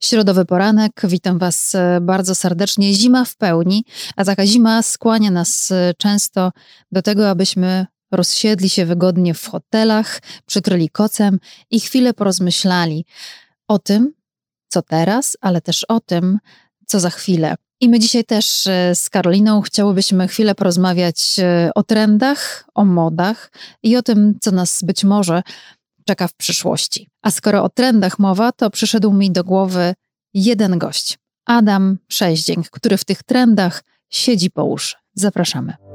Środowy poranek, witam Was e, bardzo serdecznie. Zima w pełni, a taka zima skłania nas e, często do tego, abyśmy rozsiedli się wygodnie w hotelach, przykryli kocem i chwilę porozmyślali o tym, co teraz, ale też o tym, co za chwilę. I my dzisiaj też e, z Karoliną chciałybyśmy chwilę porozmawiać o trendach, o modach i o tym, co nas być może czeka w przyszłości. A skoro o trendach mowa, to przyszedł mi do głowy jeden gość. Adam Szeździeń, który w tych trendach siedzi po uszy. Zapraszamy.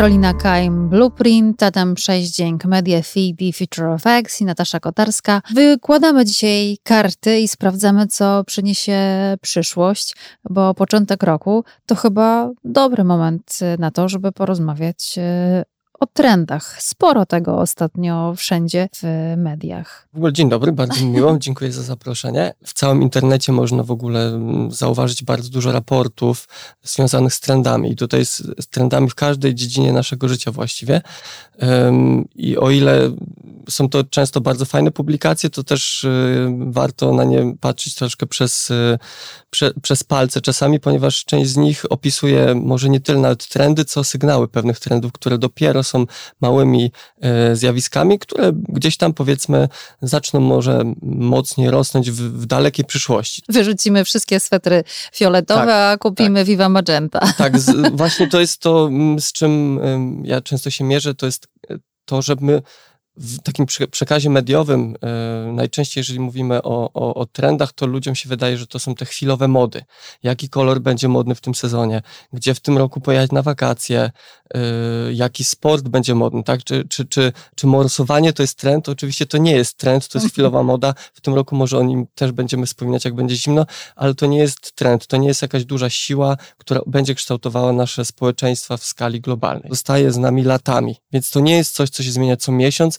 Karolina Kaim, Blueprint, Adam Przeździęk, Media Phoebe, Future of X i Natasza Kotarska. Wykładamy dzisiaj karty i sprawdzamy, co przyniesie przyszłość, bo początek roku to chyba dobry moment na to, żeby porozmawiać e, o trendach. Sporo tego ostatnio wszędzie w mediach. W ogóle dzień dobry, bardzo miło, dziękuję za zaproszenie. W całym internecie można w ogóle mm, zauważyć bardzo dużo raportów związanych z trendami. I tutaj z, z trendami w każdej dziedzinie naszego życia właściwie. Um, I o ile są to często bardzo fajne publikacje, to też y, warto na nie patrzeć troszkę przez, y, prze, przez palce czasami, ponieważ część z nich opisuje może nie tyle nawet trendy, co sygnały pewnych trendów, które dopiero są małymi y, zjawiskami, które gdzieś tam powiedzmy zaczną może mocniej rosnąć w, w dalekiej przyszłości. Wyrzucimy wszystkie swetry fioletowe, tak, a kupimy tak. Viva Magenta. Tak, z, właśnie to jest to, mm, z czym ja często się mierzę, to jest to, że my w takim przekazie mediowym, e, najczęściej jeżeli mówimy o, o, o, trendach, to ludziom się wydaje, że to są te chwilowe mody. Jaki kolor będzie modny w tym sezonie, gdzie w tym roku pojechać na wakacje, e, jaki sport będzie modny, tak? Czy, czy, czy, czy morsowanie to jest trend? Oczywiście to nie jest trend, to jest chwilowa moda. W tym roku może o nim też będziemy wspominać, jak będzie zimno, ale to nie jest trend, to nie jest jakaś duża siła, która będzie kształtowała nasze społeczeństwa w skali globalnej. Zostaje z nami latami, więc to nie jest coś, co się zmienia co miesiąc,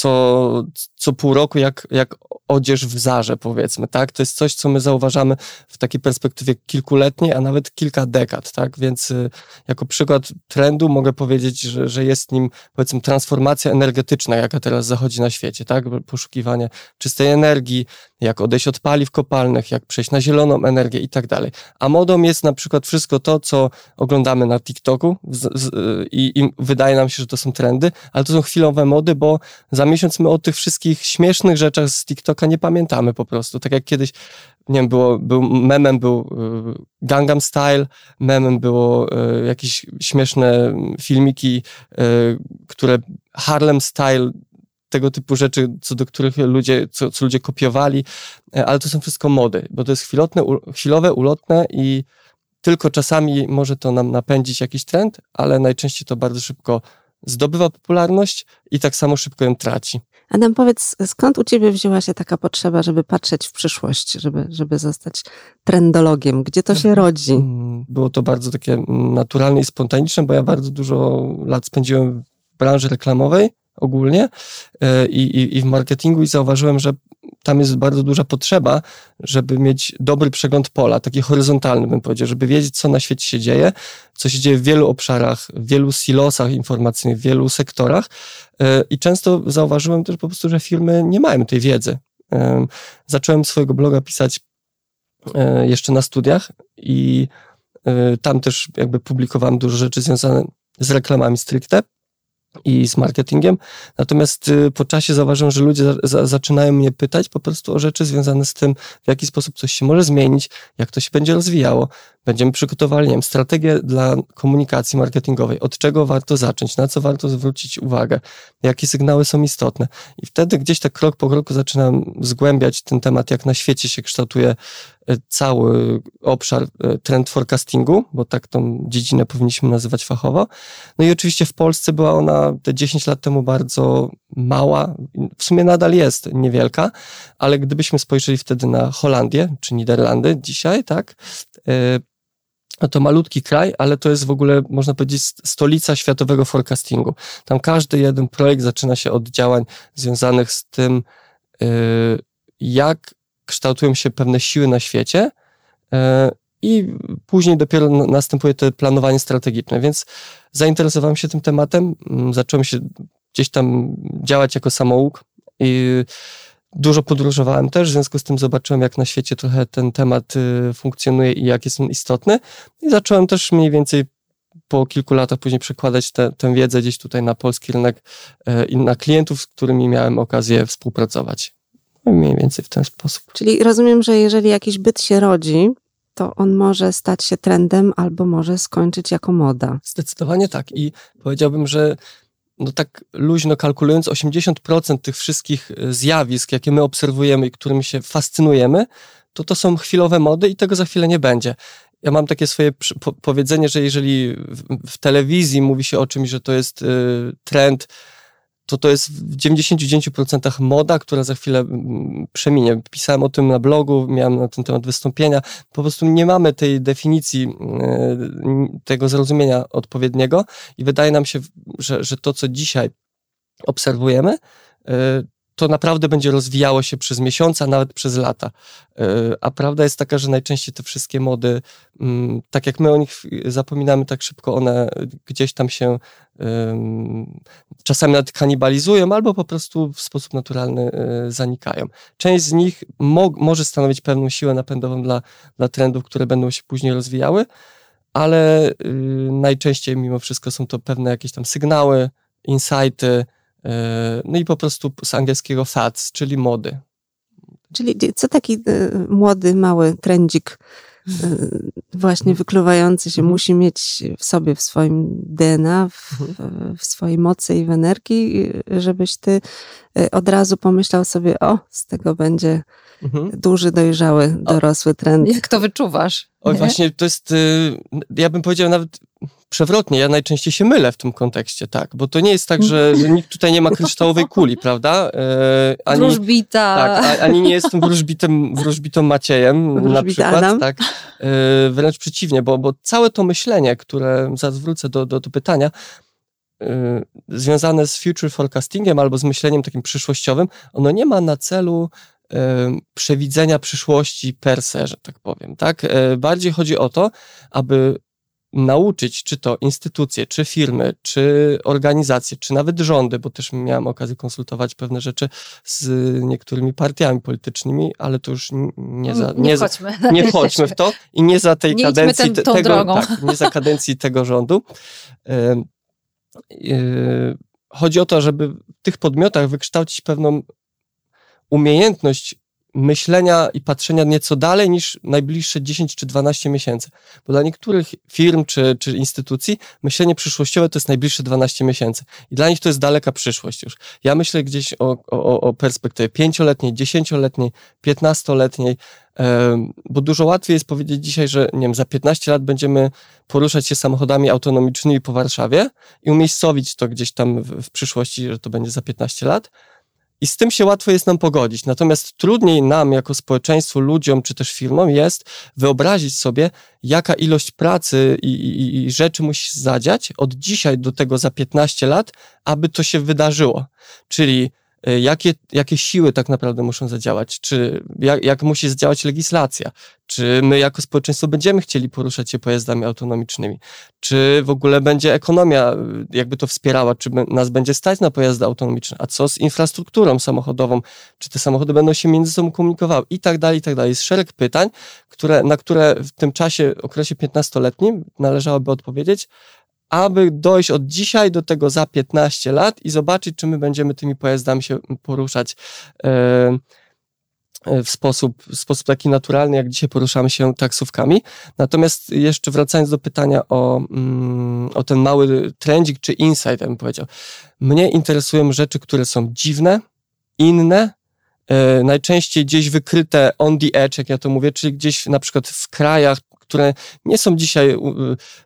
co, co pół roku, jak, jak odzież w zarze, powiedzmy, tak? To jest coś, co my zauważamy w takiej perspektywie kilkuletniej, a nawet kilka dekad, tak? Więc y, jako przykład trendu mogę powiedzieć, że, że jest nim, powiedzmy, transformacja energetyczna, jaka teraz zachodzi na świecie, tak? Poszukiwanie czystej energii, jak odejść od paliw kopalnych, jak przejść na zieloną energię i tak dalej. A modą jest na przykład wszystko to, co oglądamy na TikToku z, z, i, i, wydaje nam się, że to są trendy, ale to są chwilowe mody, bo za miesiąc my o tych wszystkich śmiesznych rzeczach z TikToka nie pamiętamy po prostu. Tak jak kiedyś, nie wiem, było, był, memem był y, Gangnam Style, memem było y, jakieś śmieszne filmiki, y, które Harlem Style tego typu rzeczy, co do których ludzie, co, co ludzie kopiowali, ale to są wszystko mody, bo to jest chwilotne, chwilowe, ulotne i tylko czasami może to nam napędzić jakiś trend, ale najczęściej to bardzo szybko zdobywa popularność i tak samo szybko ją traci. Adam, powiedz, skąd u ciebie wzięła się taka potrzeba, żeby patrzeć w przyszłość, żeby, żeby zostać trendologiem? Gdzie to się mhm. rodzi? Było to bardzo takie naturalne i spontaniczne, bo ja bardzo dużo lat spędziłem w branży reklamowej ogólnie e, i, i, i w marketingu i zauważyłem, że tam jest bardzo duża potrzeba, żeby mieć dobry przegląd pola, taki horyzontalny bym powiedział, żeby wiedzieć, co na świecie się dzieje, co się dzieje w wielu obszarach, w wielu silosach informacyjnych, w wielu sektorach. E, I często zauważyłem też po prostu, że firmy nie mają tej wiedzy. E, zacząłem swojego bloga pisać jeszcze na studiach i tam też jakby publikowałem dużo rzeczy związane z reklamami stricte i z marketingiem. Natomiast y, po czasie zauważyłem, że ludzie za, zaczynają mnie pytać po prostu o rzeczy związane z tym, w jaki sposób coś się może zmienić, jak to się będzie rozwijało. Będziemy przygotowali, nie wiem, strategię dla komunikacji marketingowej, od czego warto zacząć, na co warto zwrócić uwagę, jakie sygnały są istotne. I wtedy gdzieś tak krok po kroku zaczynam zgłębiać ten temat, jak na świecie się kształtuje e, cały obszar e, trend forecastingu, bo tak tą dziedzinę powinniśmy nazywać fachowo. No i oczywiście w Polsce była ona te 10 lat temu bardzo mała, w sumie nadal jest niewielka, ale gdybyśmy spojrzeli wtedy na Holandię czy Niderlandy dzisiaj, tak, e, to malutki kraj, ale to jest w ogóle, można powiedzieć, stolica światowego forecastingu. Tam każdy jeden projekt zaczyna się od działań związanych z tym, y, jak kształtują się pewne siły na świecie y, i później dopiero następuje to planowanie strategiczne, więc zainteresowałem się tym tematem, mm, zacząłem się gdzieś tam działać jako samouk i dużo podróżowałem też, w związku z tym zobaczyłem, jak na świecie trochę ten temat y, funkcjonuje i jak jest on istotny i zacząłem też mniej więcej po kilku latach później przekładać te, tę wiedzę gdzieś tutaj na polski rynek e, i na klientów, z którymi miałem okazję współpracować. No mniej więcej w ten sposób. Czyli rozumiem, że jeżeli jakiś byt się rodzi, to on może stać się trendem albo może skończyć jako moda. Zdecydowanie tak. I powiedziałbym, że no tak luźno kalkulując, 80% tych wszystkich e, zjawisk, jakie my obserwujemy i którymi się fascynujemy, to to są chwilowe mody i tego za chwilę nie będzie. Ja mam takie swoje powiedzenie, że jeżeli w, telewizji mówi się o czymś, że to jest y, trend, to to jest w 99% moda, która za chwilę mm, przeminie. Pisałem o tym na blogu, miałem na ten temat wystąpienia. Po prostu nie mamy tej definicji, y, tego zrozumienia odpowiedniego i wydaje nam się, że, że to, co dzisiaj obserwujemy, y, to naprawdę będzie rozwijało się przez miesiące, a nawet przez lata. E, a prawda jest taka, że najczęściej te wszystkie mody, mm, tak jak my o nich zapominamy tak szybko, one gdzieś tam się czasami nawet kanibalizują, albo po prostu w sposób naturalny e, zanikają. Część z nich mo może stanowić pewną siłę napędową dla, dla trendów, które będą się później rozwijały, ale y, najczęściej mimo wszystko są to pewne jakieś tam sygnały, insighty, no i po prostu z angielskiego fads, czyli mody. Czyli co taki e, młody, mały trendzik e, właśnie wykluwający się mhm. musi mieć w sobie, w swoim DNA, w, mhm. w, swojej mocy i w energii, żebyś ty od razu pomyślał sobie, o, z tego będzie mhm. duży, dojrzały, dorosły trend. Jak to wyczuwasz? Oj, właśnie to jest, ja bym powiedział nawet przewrotnie, ja najczęściej się mylę w tym kontekście, tak, bo to nie jest tak, że, że nikt tutaj nie ma kryształowej kuli, prawda? E, ani, Wróżbita. Tak, ani nie jestem wróżbitym, wróżbitą Maciejem Wróżbita na przykład, Adam. tak, e, wręcz przeciwnie, bo, bo całe to myślenie, które, zaraz wrócę do, do, do pytania, e, związane z future forecastingiem albo z myśleniem takim przyszłościowym, ono nie ma na celu e, przewidzenia przyszłości per se, że tak powiem, tak? E, bardziej chodzi o to, aby nauczyć, czy to instytucje, czy firmy, czy organizacje, czy nawet rządy, bo też miałem okazję konsultować pewne rzeczy z niektórymi partiami politycznymi, ale to już nie za, nie, nie, chodźmy, nie chodźmy w to i nie za tej nie kadencji ten, tego, drogą. Tak, nie za kadencji tego rządu. Chodzi o to, żeby w tych podmiotach wykształcić pewną umiejętność myślenia i patrzenia nieco dalej niż najbliższe 10 czy 12 miesięcy. Bo dla niektórych firm czy, czy instytucji myślenie przyszłościowe to jest najbliższe 12 miesięcy. I dla nich to jest daleka przyszłość już. Ja myślę gdzieś o, o, o perspektywie pięcioletniej, dziesięcioletniej, piętnastoletniej, bo dużo łatwiej jest powiedzieć dzisiaj, że nie wiem, za 15 lat będziemy poruszać się samochodami autonomicznymi po Warszawie i umiejscowić to gdzieś tam w, w przyszłości, że to będzie za 15 lat, i z tym się łatwo jest nam pogodzić. Natomiast trudniej nam, jako społeczeństwu, ludziom czy też firmom jest wyobrazić sobie, jaka ilość pracy i, i, i rzeczy musi zadziać od dzisiaj do tego za 15 lat, aby to się wydarzyło. Czyli jakie, jakie siły tak naprawdę muszą zadziałać, czy jak, jak musi zadziałać legislacja, czy my jako społeczeństwo będziemy chcieli poruszać się pojazdami autonomicznymi, czy w ogóle będzie ekonomia y, jakby to wspierała, czy nas będzie stać na pojazdy autonomiczne, a co z infrastrukturą samochodową, czy te samochody będą się między sobą komunikowały? I tak dalej, i tak dalej. Jest szereg pytań, które, na które w tym czasie, okresie 15-letnim należałoby odpowiedzieć, aby dojść od dzisiaj do tego za 15 lat i zobaczyć, czy my będziemy tymi pojazdami się poruszać e, e, w sposób, w sposób taki naturalny, jak dzisiaj poruszamy się taksówkami. Natomiast jeszcze wracając do pytania o, mm, o ten mały trendzik czy insight, bym powiedział. Mnie interesują rzeczy, które są dziwne, inne, e, najczęściej gdzieś wykryte on the edge, jak ja to mówię, czyli gdzieś na przykład w krajach, które nie są dzisiaj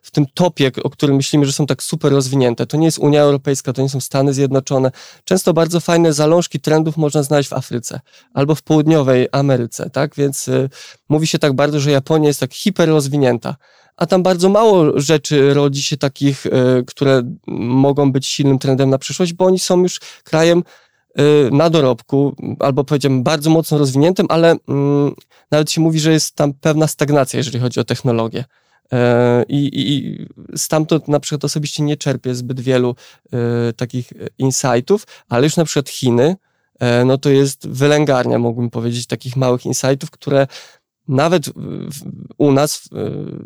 w tym topie, o którym myślimy, że są tak super rozwinięte. To nie jest Unia Europejska, to nie są Stany Zjednoczone. Często bardzo fajne zalążki trendów można znaleźć w Afryce albo w południowej Ameryce, tak? Więc y, mówi się tak bardzo, że Japonia jest tak hiper rozwinięta a tam bardzo mało rzeczy rodzi się takich, y, które mogą być silnym trendem na przyszłość, bo oni są już krajem na dorobku, albo powiedziałbym bardzo mocno rozwiniętym, ale mm, nawet się mówi, że jest tam pewna stagnacja, jeżeli chodzi o technologię. I, i, stamtąd na przykład osobiście nie czerpię zbyt wielu takich insightów, ale już na przykład Chiny, no to jest wylęgarnia, mógłbym powiedzieć, takich małych insightów, które nawet u nas,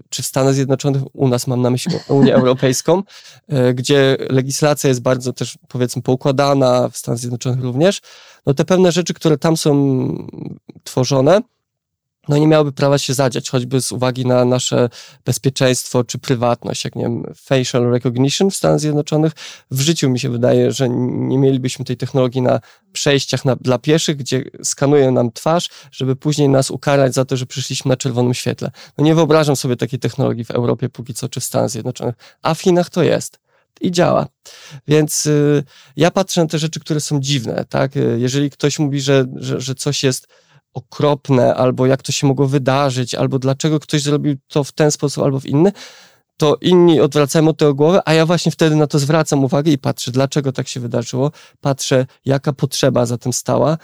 czy w Stanach Zjednoczonych, u nas mam na myśli Unię Europejską, e, gdzie legislacja jest bardzo też powiedzmy poukładana, w Stanach Zjednoczonych również, no te pewne rzeczy, które tam są tworzone, no nie miałyby prawa się zadziać, choćby z uwagi na nasze bezpieczeństwo czy prywatność, jak nie wiem, facial recognition w Stanach Zjednoczonych. W życiu mi się wydaje, że nie mielibyśmy tej technologii na przejściach na, dla pieszych, gdzie skanuje nam twarz, żeby później nas ukarać za to, że przyszliśmy na czerwonym świetle. No nie wyobrażam sobie takiej technologii w Europie póki co, czy w Stanach Zjednoczonych, a w Chinach to jest i działa. Więc y, ja patrzę na te rzeczy, które są dziwne, tak? Y, jeżeli ktoś mówi, że, że, że coś jest okropne, albo jak to się mogło wydarzyć, albo dlaczego ktoś zrobił to w ten sposób, albo w inny, to inni odwracają od tego głowę, a ja właśnie wtedy na to zwracam uwagę i patrzę, dlaczego tak się wydarzyło, patrzę, jaka potrzeba za tym stała,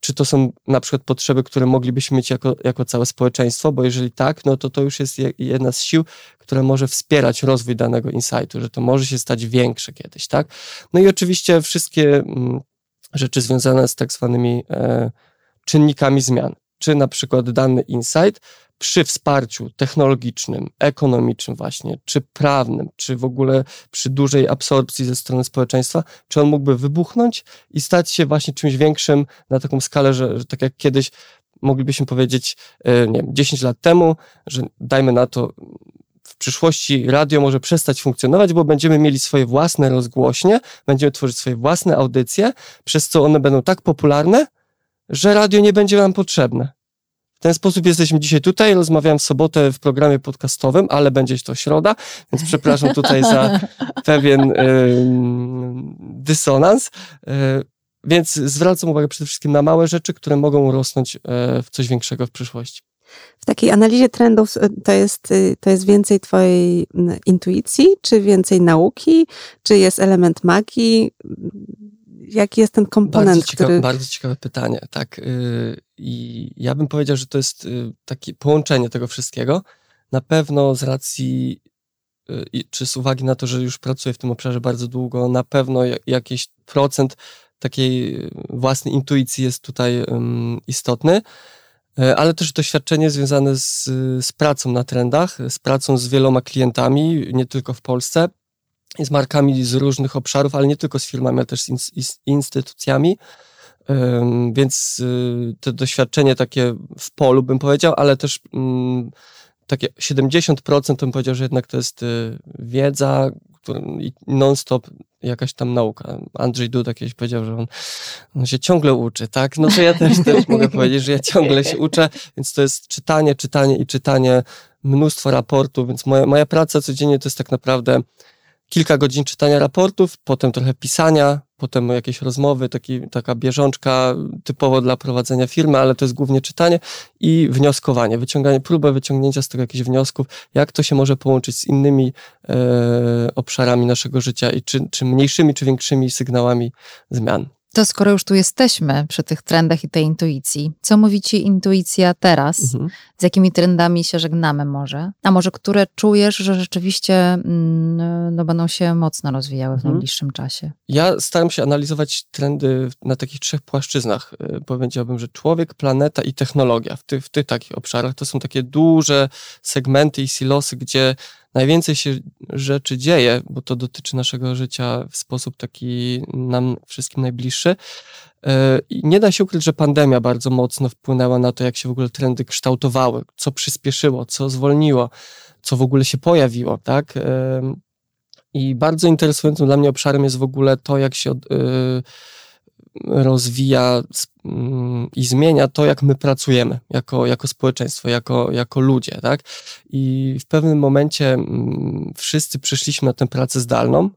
czy to są na przykład potrzeby, które moglibyśmy mieć jako, jako całe społeczeństwo, bo jeżeli tak, no to to już jest jedna z sił, która może wspierać rozwój danego insightu, że to może się stać większe kiedyś, tak? No i oczywiście wszystkie mm, rzeczy związane z tak zwanymi e, czynnikami zmian. Czy na przykład dany insight przy wsparciu technologicznym, ekonomicznym właśnie, czy prawnym, czy w ogóle przy dużej absorpcji ze strony społeczeństwa, czy on mógłby wybuchnąć i stać się właśnie czymś większym na taką skalę, że, że tak jak kiedyś moglibyśmy powiedzieć, e, nie wiem, 10 lat temu, że dajmy na to w przyszłości radio może przestać funkcjonować, bo będziemy mieli swoje własne rozgłośnie, będziemy tworzyć swoje własne audycje, przez co one będą tak popularne, że radio nie będzie nam potrzebne. W ten sposób jesteśmy dzisiaj tutaj. Rozmawiam w sobotę w programie podcastowym, ale będzie to środa, więc przepraszam tutaj za pewien y, dysonans. Y, więc zwracam uwagę przede wszystkim na małe rzeczy, które mogą rosnąć y, w coś większego w przyszłości. W takiej analizie trendów y, to jest, y, to jest więcej Twojej intuicji, czy więcej nauki, czy jest element magii? Jaki jest ten komponent, bardzo ciekawe, który... Bardzo ciekawe pytanie, tak. Y, I ja bym powiedział, że to jest y, takie połączenie tego wszystkiego. Na pewno z racji, y, czy z uwagi na to, że już pracuję w tym obszarze bardzo długo, na pewno jakiś procent takiej własnej intuicji jest tutaj istotny ale też doświadczenie związane z, z pracą na trendach, z pracą z wieloma klientami, nie tylko w Polsce z markami z różnych obszarów, ale nie tylko z firmami, ale też z instytucjami. Więc y, to doświadczenie takie w polu bym powiedział, ale też mm, takie 70% bym powiedział, że jednak to jest y, wiedza i non-stop jakaś tam nauka. Andrzej Duda kiedyś powiedział, że on, on, się ciągle uczy, tak? No to ja też, też mogę powiedzieć, że ja ciągle się uczę, więc to jest czytanie, czytanie i czytanie, mnóstwo raportów, więc moja, moja praca codziennie to jest tak naprawdę kilka godzin czytania raportów, potem trochę pisania, potem jakieś rozmowy, taki, taka bieżączka typowo dla prowadzenia firmy, ale to jest głównie czytanie i wnioskowanie, wyciąganie, próbę wyciągnięcia z tego jakichś wniosków, jak to się może połączyć z innymi e, obszarami naszego życia i czy, czy mniejszymi, czy większymi sygnałami zmian. To skoro już tu jesteśmy przy tych trendach i tej intuicji, co mówi ci intuicja teraz? Mhm. Z jakimi trendami się żegnamy może? A może które czujesz, że rzeczywiście mm, no, będą się mocno rozwijały w mhm. najbliższym czasie? Ja staram się analizować trendy na takich trzech płaszczyznach. Y, powiedziałbym, że człowiek, planeta i technologia. W, w tych takich obszarach to są takie duże segmenty i silosy, gdzie najwięcej się rzeczy dzieje, bo to dotyczy naszego życia w sposób taki nam wszystkim najbliższy. E, I nie da się ukryć, że pandemia bardzo mocno wpłynęła na to, jak się w ogóle trendy kształtowały, co przyspieszyło, co zwolniło, co w ogóle się pojawiło, tak? E, I bardzo interesującym dla mnie obszarem jest w ogóle to, jak się e, rozwija i zmienia to, jak my pracujemy jako, jako społeczeństwo, jako, jako ludzie, tak? I w pewnym momencie mm, wszyscy przyszliśmy na tę pracę zdalną,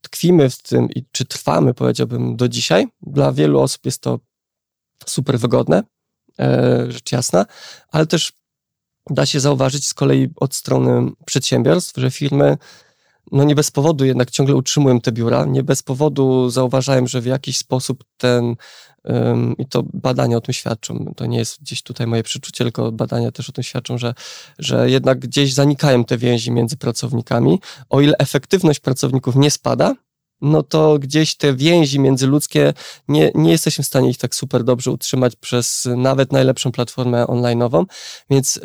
tkwimy w tym i czy trwamy, powiedziałbym, do dzisiaj. Dla wielu osób jest to super wygodne, e, rzecz jasna, ale też da się zauważyć z kolei od strony przedsiębiorstw, że firmy no nie bez powodu jednak ciągle utrzymuję te biura, nie bez powodu zauważałem, że w jakiś sposób ten, i to badania o tym świadczą, to nie jest gdzieś tutaj moje przeczucie, tylko badania też o tym świadczą, że, że jednak gdzieś zanikają te więzi między pracownikami. O ile efektywność pracowników nie spada, no to gdzieś te więzi międzyludzkie, nie, nie jesteśmy w stanie ich tak super dobrze utrzymać przez nawet najlepszą platformę online'ową, więc y,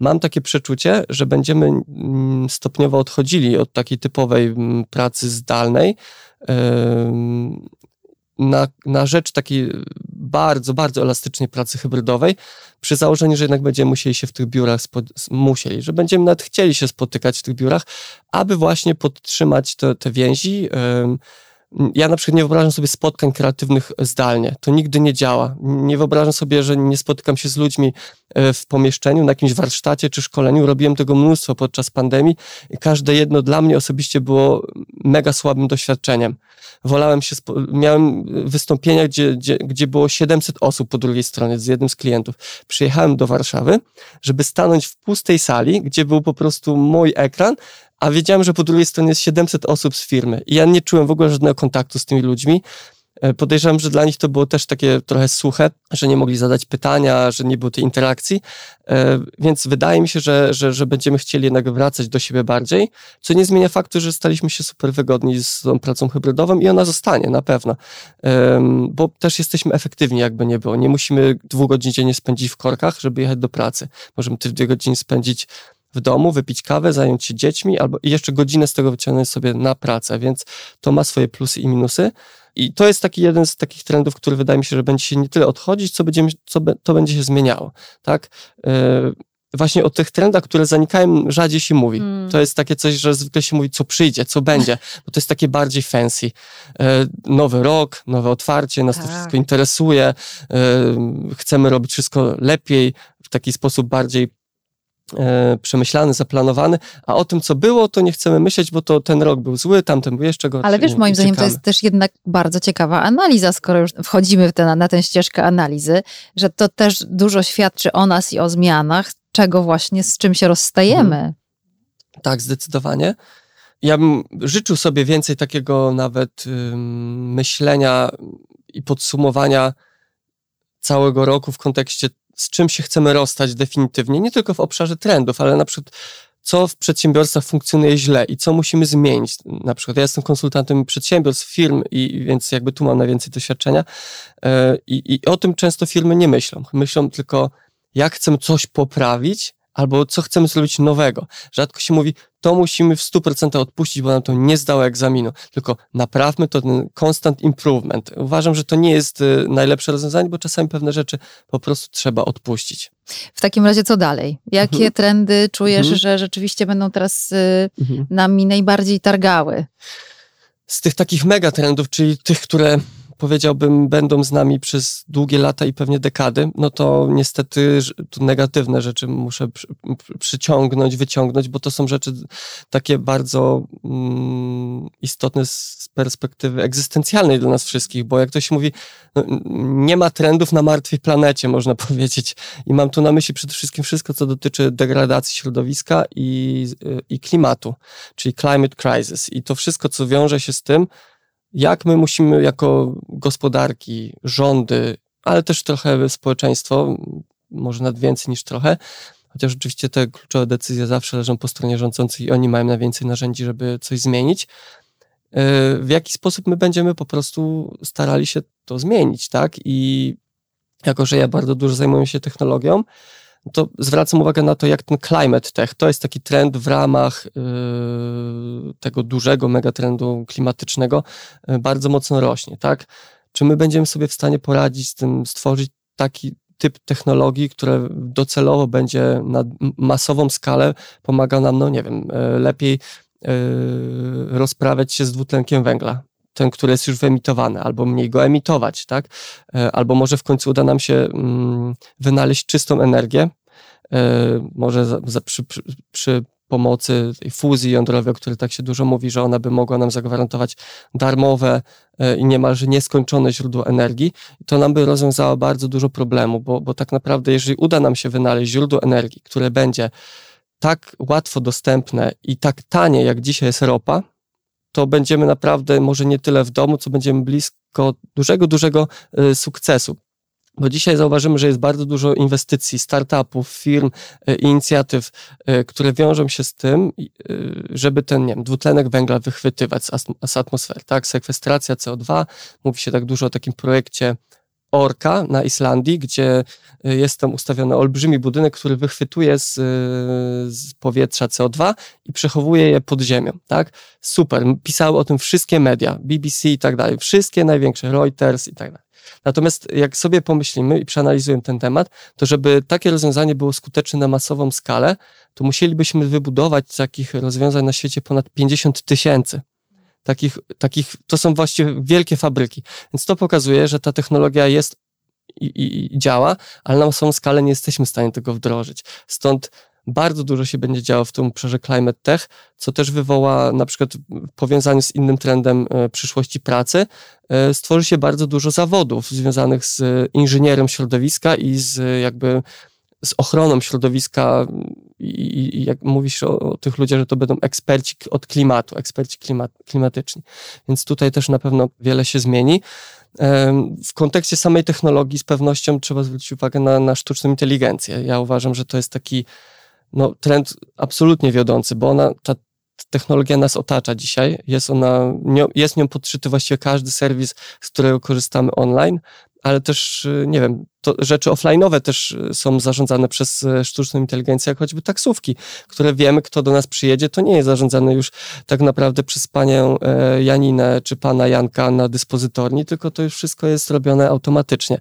mam takie przeczucie, że będziemy mm, stopniowo odchodzili od takiej typowej mm, pracy zdalnej, na, na rzecz takiej bardzo, bardzo elastycznej pracy hybrydowej, przy założeniu, że jednak będziemy musieli się w tych biurach, musieli, że będziemy nawet chcieli się spotykać w tych biurach, aby właśnie podtrzymać te, te więzi. Ja na przykład nie wyobrażam sobie spotkań kreatywnych zdalnie. To nigdy nie działa. Nie wyobrażam sobie, że nie spotykam się z ludźmi e, w pomieszczeniu, na jakimś warsztacie czy szkoleniu. Robiłem tego mnóstwo podczas pandemii i każde jedno dla mnie osobiście było mega słabym doświadczeniem wolałem się, miałem wystąpienia, gdzie, gdzie, gdzie było 700 osób po drugiej stronie z jednym z klientów. Przyjechałem do Warszawy, żeby stanąć w pustej sali, gdzie był po prostu mój ekran, a wiedziałem, że po drugiej stronie jest 700 osób z firmy. I ja nie czułem w ogóle żadnego kontaktu z tymi ludźmi. E, podejrzewam, że dla nich to było też takie trochę suche, że nie mogli zadać pytania, że nie było tej interakcji, e, więc wydaje mi się, że, że, że będziemy chcieli jednak wracać do siebie bardziej, co nie zmienia faktu, że staliśmy się super wygodni z tą pracą hybrydową i ona zostanie na pewno, bo też jesteśmy efektywni, jakby nie było. Nie musimy dwóch godzin dziennie spędzić w korkach, żeby jechać do pracy. Możemy te dwie godziny spędzić w domu, wypić kawę, zająć się dziećmi, albo jeszcze godzinę z tego wyciągnąć sobie na pracę, więc to ma swoje plusy i minusy. I to jest taki jeden z takich trendów, który wydaje mi się, że będzie się nie tyle odchodzić, co, będziemy, co be, to będzie się zmieniało. Tak? Yy, właśnie o tych trendach, które zanikają, rzadziej się mówi. Hmm. To jest takie coś, że zwykle się mówi, co przyjdzie, co będzie, bo to jest takie bardziej fancy. Yy, nowy rok, nowe otwarcie, nas tak. to wszystko interesuje, yy, chcemy robić wszystko lepiej, w taki sposób bardziej e, przemyślany, zaplanowany, a o tym, co było, to nie chcemy myśleć, bo to ten rok był zły, tamten był jeszcze gorszy. Ale wiesz, moim zdaniem to jest też jednak bardzo ciekawa analiza, skoro już wchodzimy w te, na tę ścieżkę analizy, że to też dużo świadczy o nas i o zmianach, czego właśnie, z czym się rozstajemy. Hmm. Tak, zdecydowanie. Ja bym życzył sobie więcej takiego nawet ym, myślenia i podsumowania całego roku w kontekście z czym się chcemy rozstać definitywnie, nie tylko w obszarze trendów, ale na przykład co w przedsiębiorstwach funkcjonuje źle i co musimy zmienić. Na przykład ja jestem konsultantem przedsiębiorstw, firm i więc jakby tu mam najwięcej doświadczenia e, i, i o tym często firmy nie myślą. Myślą tylko, jak chcemy coś poprawić, albo co chcemy zrobić nowego. Rzadko się mówi, to musimy w 100% odpuścić, bo nam to nie zdało egzaminu, tylko naprawmy to ten constant improvement. Uważam, że to nie jest y, najlepsze rozwiązanie, bo czasami pewne rzeczy po prostu trzeba odpuścić. W takim razie co dalej? Jakie mhm. trendy czujesz, mhm. że rzeczywiście będą teraz y, mhm. nami najbardziej targały? Z tych takich megatrendów, czyli tych, które powiedziałbym, będą z nami przez długie lata i pewnie dekady, no to niestety negatywne rzeczy muszę przy, przyciągnąć, wyciągnąć, bo to są rzeczy takie bardzo mm, istotne z perspektywy egzystencjalnej dla nas wszystkich, bo jak to się mówi, no, nie ma trendów na martwej planecie, można powiedzieć. I mam tu na myśli przede wszystkim wszystko, co dotyczy degradacji środowiska i, i klimatu, czyli climate crisis. I to wszystko, co wiąże się z tym, jak my musimy jako gospodarki, rządy, ale też trochę społeczeństwo, może nawet więcej niż trochę, chociaż oczywiście te kluczowe decyzje zawsze leżą po stronie rządzącej i oni mają najwięcej narzędzi, żeby coś zmienić. E, w jaki sposób my będziemy po prostu starali się to zmienić, tak? I jako, że ja bardzo dużo zajmuję się technologią, to zwracam uwagę na to, jak ten climate tech, to jest taki trend w ramach yy, tego dużego megatrendu klimatycznego, yy, bardzo mocno rośnie, tak? Czy my będziemy sobie w stanie poradzić z tym, stworzyć taki typ technologii, które docelowo będzie na masową skalę pomaga nam, no nie wiem, yy, lepiej rozprawiać się z dwutlenkiem węgla, ten, który jest już wyemitowany, albo mniej go emitować, tak? E, albo może w końcu uda nam się mm, wynaleźć czystą energię, e, może za, za, przy, przy, pomocy tej fuzji jądrowej, o której tak się dużo mówi, że ona by mogła nam zagwarantować darmowe e, i niemalże nieskończone źródło energii, to nam by rozwiązało bardzo dużo problemów, bo, bo tak naprawdę jeżeli uda nam się wynaleźć źródło energii, które będzie tak łatwo dostępne i tak tanie, jak dzisiaj jest ropa, to będziemy naprawdę może nie tyle w domu, co będziemy blisko dużego, dużego y, sukcesu. Bo dzisiaj zauważymy, że jest bardzo dużo inwestycji, startupów, firm, y, inicjatyw, y, które wiążą się z tym, żeby ten nie wiem, dwutlenek węgla wychwytywać z, atmosfery. Tak? Sekwestracja CO2, mówi się tak dużo o takim projekcie Orka na Islandii, gdzie y, jest tam ustawiony olbrzymi budynek, który wychwytuje z, y, z, powietrza CO2 i przechowuje je pod ziemią, tak? Super, pisały o tym wszystkie media, BBC i tak dalej, wszystkie największe, Reuters i tak dalej. Natomiast jak sobie pomyślimy i przeanalizujemy ten temat, to żeby takie rozwiązanie było skuteczne na masową skalę, to musielibyśmy wybudować takich rozwiązań na świecie ponad 50 tysięcy takich, takich, to są właściwie wielkie fabryki. Więc to pokazuje, że ta technologia jest i, i, i działa, ale na samą skalę nie jesteśmy w stanie tego wdrożyć. Stąd bardzo dużo się będzie działo w tym obszarze climate tech, co też wywoła na przykład w powiązaniu z innym trendem e, przyszłości pracy, e, stworzy się bardzo dużo zawodów związanych z inżynierem środowiska i z jakby z ochroną środowiska i, i jak mówisz o, o, tych ludziach, że to będą eksperci od klimatu, eksperci klimat, klimatyczni. Więc tutaj też na pewno wiele się zmieni. W kontekście samej technologii z pewnością trzeba zwrócić uwagę na, na sztuczną inteligencję. Ja uważam, że to jest taki no, trend absolutnie wiodący, bo ona, ta technologia nas otacza dzisiaj. Jest ona, jest nią podszyty właściwie każdy serwis, z którego korzystamy online ale też, y, nie wiem, rzeczy offline'owe też y, są zarządzane przez y, sztuczną inteligencję, jak choćby taksówki, które wiemy, kto do nas przyjedzie, to nie jest zarządzane już tak naprawdę przez panią e, Janinę czy pana Janka na dyspozytorni, tylko to już wszystko jest robione automatycznie.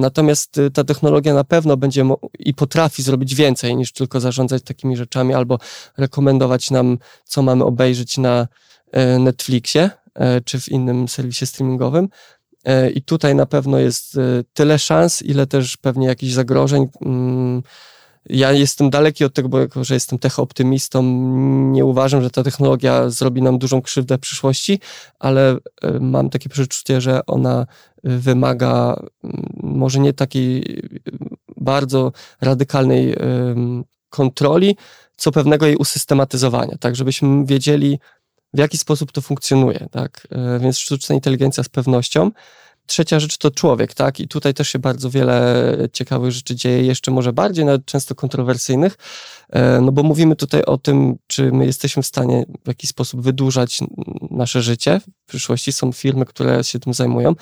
Natomiast ta technologia na pewno będzie i potrafi zrobić więcej niż tylko zarządzać takimi rzeczami albo rekomendować nam, co mamy obejrzeć na e, Netflixie e, czy w innym serwisie streamingowym. E, I tutaj na pewno jest e, tyle szans, ile też pewnie jakichś zagrożeń. Mm, ja jestem daleki od tego, bo jako, że jestem techoptymistą, nie uważam, że ta technologia zrobi nam dużą krzywdę w przyszłości, ale e, mam takie przeczucie, że ona wymaga mm, może nie takiej bardzo radykalnej kontroli, co pewnego jej usystematyzowania, tak żebyśmy wiedzieli, w jaki sposób to funkcjonuje, tak? E, więc sztuczna inteligencja z pewnością. Trzecia rzecz to człowiek, tak? I tutaj też się bardzo wiele ciekawych rzeczy dzieje, jeszcze może bardziej, nawet często kontrowersyjnych, e, no bo mówimy tutaj o tym, czy my jesteśmy w stanie w jakiś sposób wydłużać nasze życie. W przyszłości są firmy, które się tym zajmują.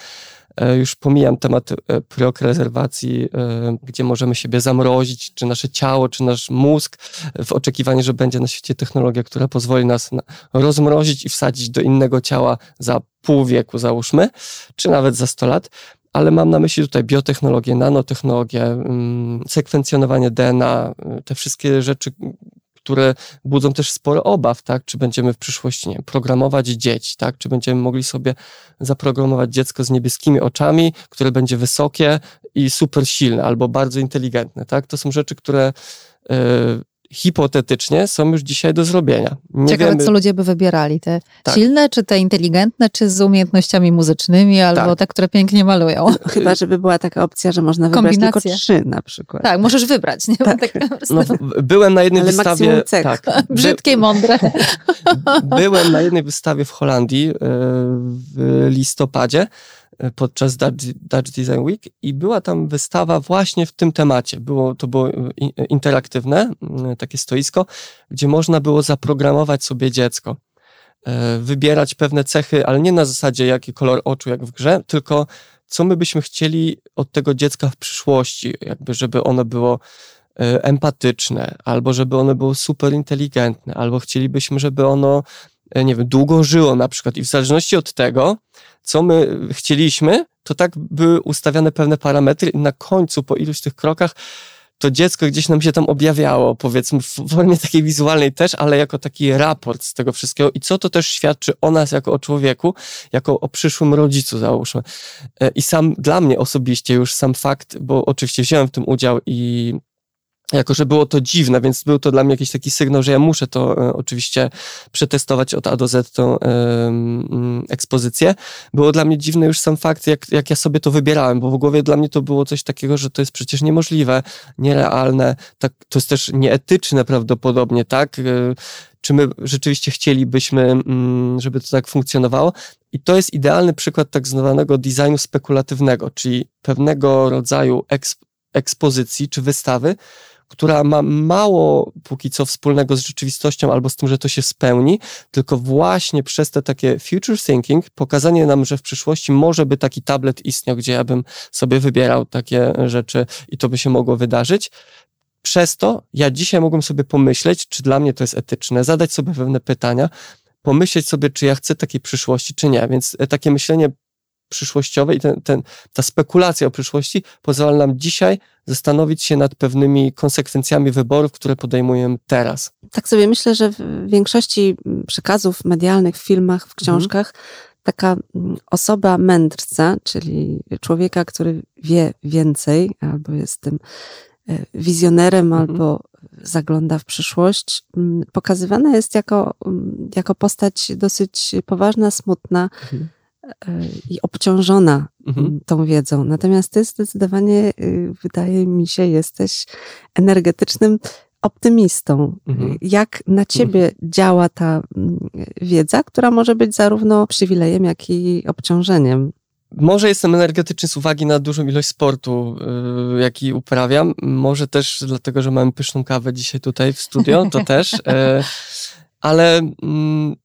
E, już pomijam temat e, preokrezerwacji, e, gdzie możemy siebie zamrozić, czy nasze ciało, czy nasz mózg, w oczekiwaniu, że będzie na świecie technologia, która pozwoli nas rozmrozić i wsadzić do innego ciała za pół wieku, załóżmy, czy nawet za 100 lat. Ale mam na myśli tutaj biotechnologię, nanotechnologię, mm, sekwencjonowanie DNA, te wszystkie rzeczy, które budzą też sporo obaw, tak? Czy będziemy w przyszłości, nie programować dzieci, tak? Czy będziemy mogli sobie zaprogramować dziecko z niebieskimi oczami, które będzie wysokie i super silne, albo bardzo inteligentne, tak? To są rzeczy, które yy, hipotetycznie są już dzisiaj do zrobienia. Nie Ciekawe, wiemy... co ludzie by wybierali. Te tak. silne, czy te inteligentne, czy z umiejętnościami muzycznymi, albo tak. te, które pięknie malują. Chyba, żeby była taka opcja, że można wybrać tylko trzy na przykład. Tak, możesz wybrać. Nie? Tak. Tak no, byłem na jednej Ale wystawie... Tak, Brzydkie mądre. byłem na jednej wystawie w Holandii e, w listopadzie podczas Dutch, Design Week i była tam wystawa właśnie w tym temacie. Było, to było interaktywne, mm, takie stoisko, gdzie można było zaprogramować sobie dziecko. E, wybierać pewne cechy, ale nie na zasadzie jaki kolor oczu, jak w grze, tylko co my byśmy chcieli od tego dziecka w przyszłości, jakby żeby ono było e, empatyczne, albo żeby ono było super inteligentne, albo chcielibyśmy, żeby ono nie wiem, długo żyło na przykład i w zależności od tego, co my chcieliśmy, to tak były ustawiane pewne parametry i na końcu, po iluś tych krokach, to dziecko gdzieś nam się tam objawiało, powiedzmy, w formie takiej wizualnej też, ale jako taki raport z tego wszystkiego i co to też świadczy o nas jako o człowieku, jako o przyszłym rodzicu, załóżmy. E, I sam dla mnie osobiście już sam fakt, bo oczywiście wziąłem w tym udział i jako że było to dziwne, więc był to dla mnie jakiś taki sygnał, że ja muszę to e, oczywiście przetestować od A do Z tą e, ekspozycję. Było dla mnie dziwny już sam fakt, jak, jak ja sobie to wybierałem, bo w głowie dla mnie to było coś takiego, że to jest przecież niemożliwe, nierealne, tak, to jest też nieetyczne prawdopodobnie, tak? E, czy my rzeczywiście chcielibyśmy, żeby to tak funkcjonowało? I to jest idealny przykład tak zwanego designu spekulatywnego, czyli pewnego rodzaju eksp ekspozycji czy wystawy, która ma mało póki co wspólnego z rzeczywistością albo z tym, że to się spełni, tylko właśnie przez te takie future thinking, pokazanie nam, że w przyszłości może by taki tablet istniał, gdzie ja bym sobie wybierał takie rzeczy i to by się mogło wydarzyć. Przez to ja dzisiaj mogłem sobie pomyśleć, czy dla mnie to jest etyczne, zadać sobie pewne pytania, pomyśleć sobie, czy ja chcę takiej przyszłości, czy nie. Więc e, takie myślenie przyszłościowe i ten, ten, ta spekulacja o przyszłości pozwala nam dzisiaj zastanowić się nad pewnymi konsekwencjami wyborów, które podejmujemy teraz. Tak sobie myślę, że w większości przekazów medialnych, w filmach, w książkach, mhm. taka mm, osoba mędrca, czyli człowieka, który wie więcej, albo jest tym e, wizjonerem, mhm. albo zagląda w przyszłość, mm, pokazywana jest jako, mm, jako postać dosyć poważna, smutna. Mhm i obciążona mhm. tą wiedzą. Natomiast ty zdecydowanie, y, wydaje mi się, jesteś energetycznym optymistą. Mhm. Jak na ciebie mhm. działa ta mm, wiedza, która może być zarówno przywilejem, jak i obciążeniem? Może jestem energetyczny z uwagi na dużą ilość sportu, yy, jaki uprawiam. Może też dlatego, że mamy pyszną kawę dzisiaj tutaj w studio, to też. Yy, ale yy,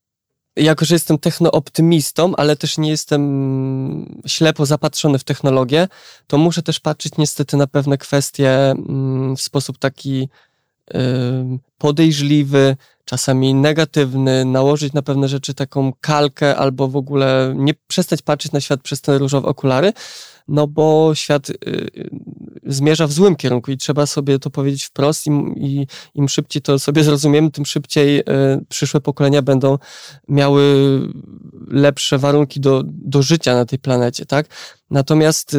jako, że jestem technooptymistą, ale też nie jestem ślepo zapatrzony w technologię, to muszę też patrzeć niestety na pewne kwestie mm, w sposób taki podejrzliwy, czasami negatywny, nałożyć na pewne rzeczy taką kalkę albo w ogóle nie przestać patrzeć na świat przez te różowe okulary, no bo świat y, y, zmierza w złym kierunku i trzeba sobie to powiedzieć wprost i, i im szybciej to sobie zrozumiemy, tym szybciej y, przyszłe pokolenia będą miały lepsze warunki do, do życia na tej planecie, tak? Natomiast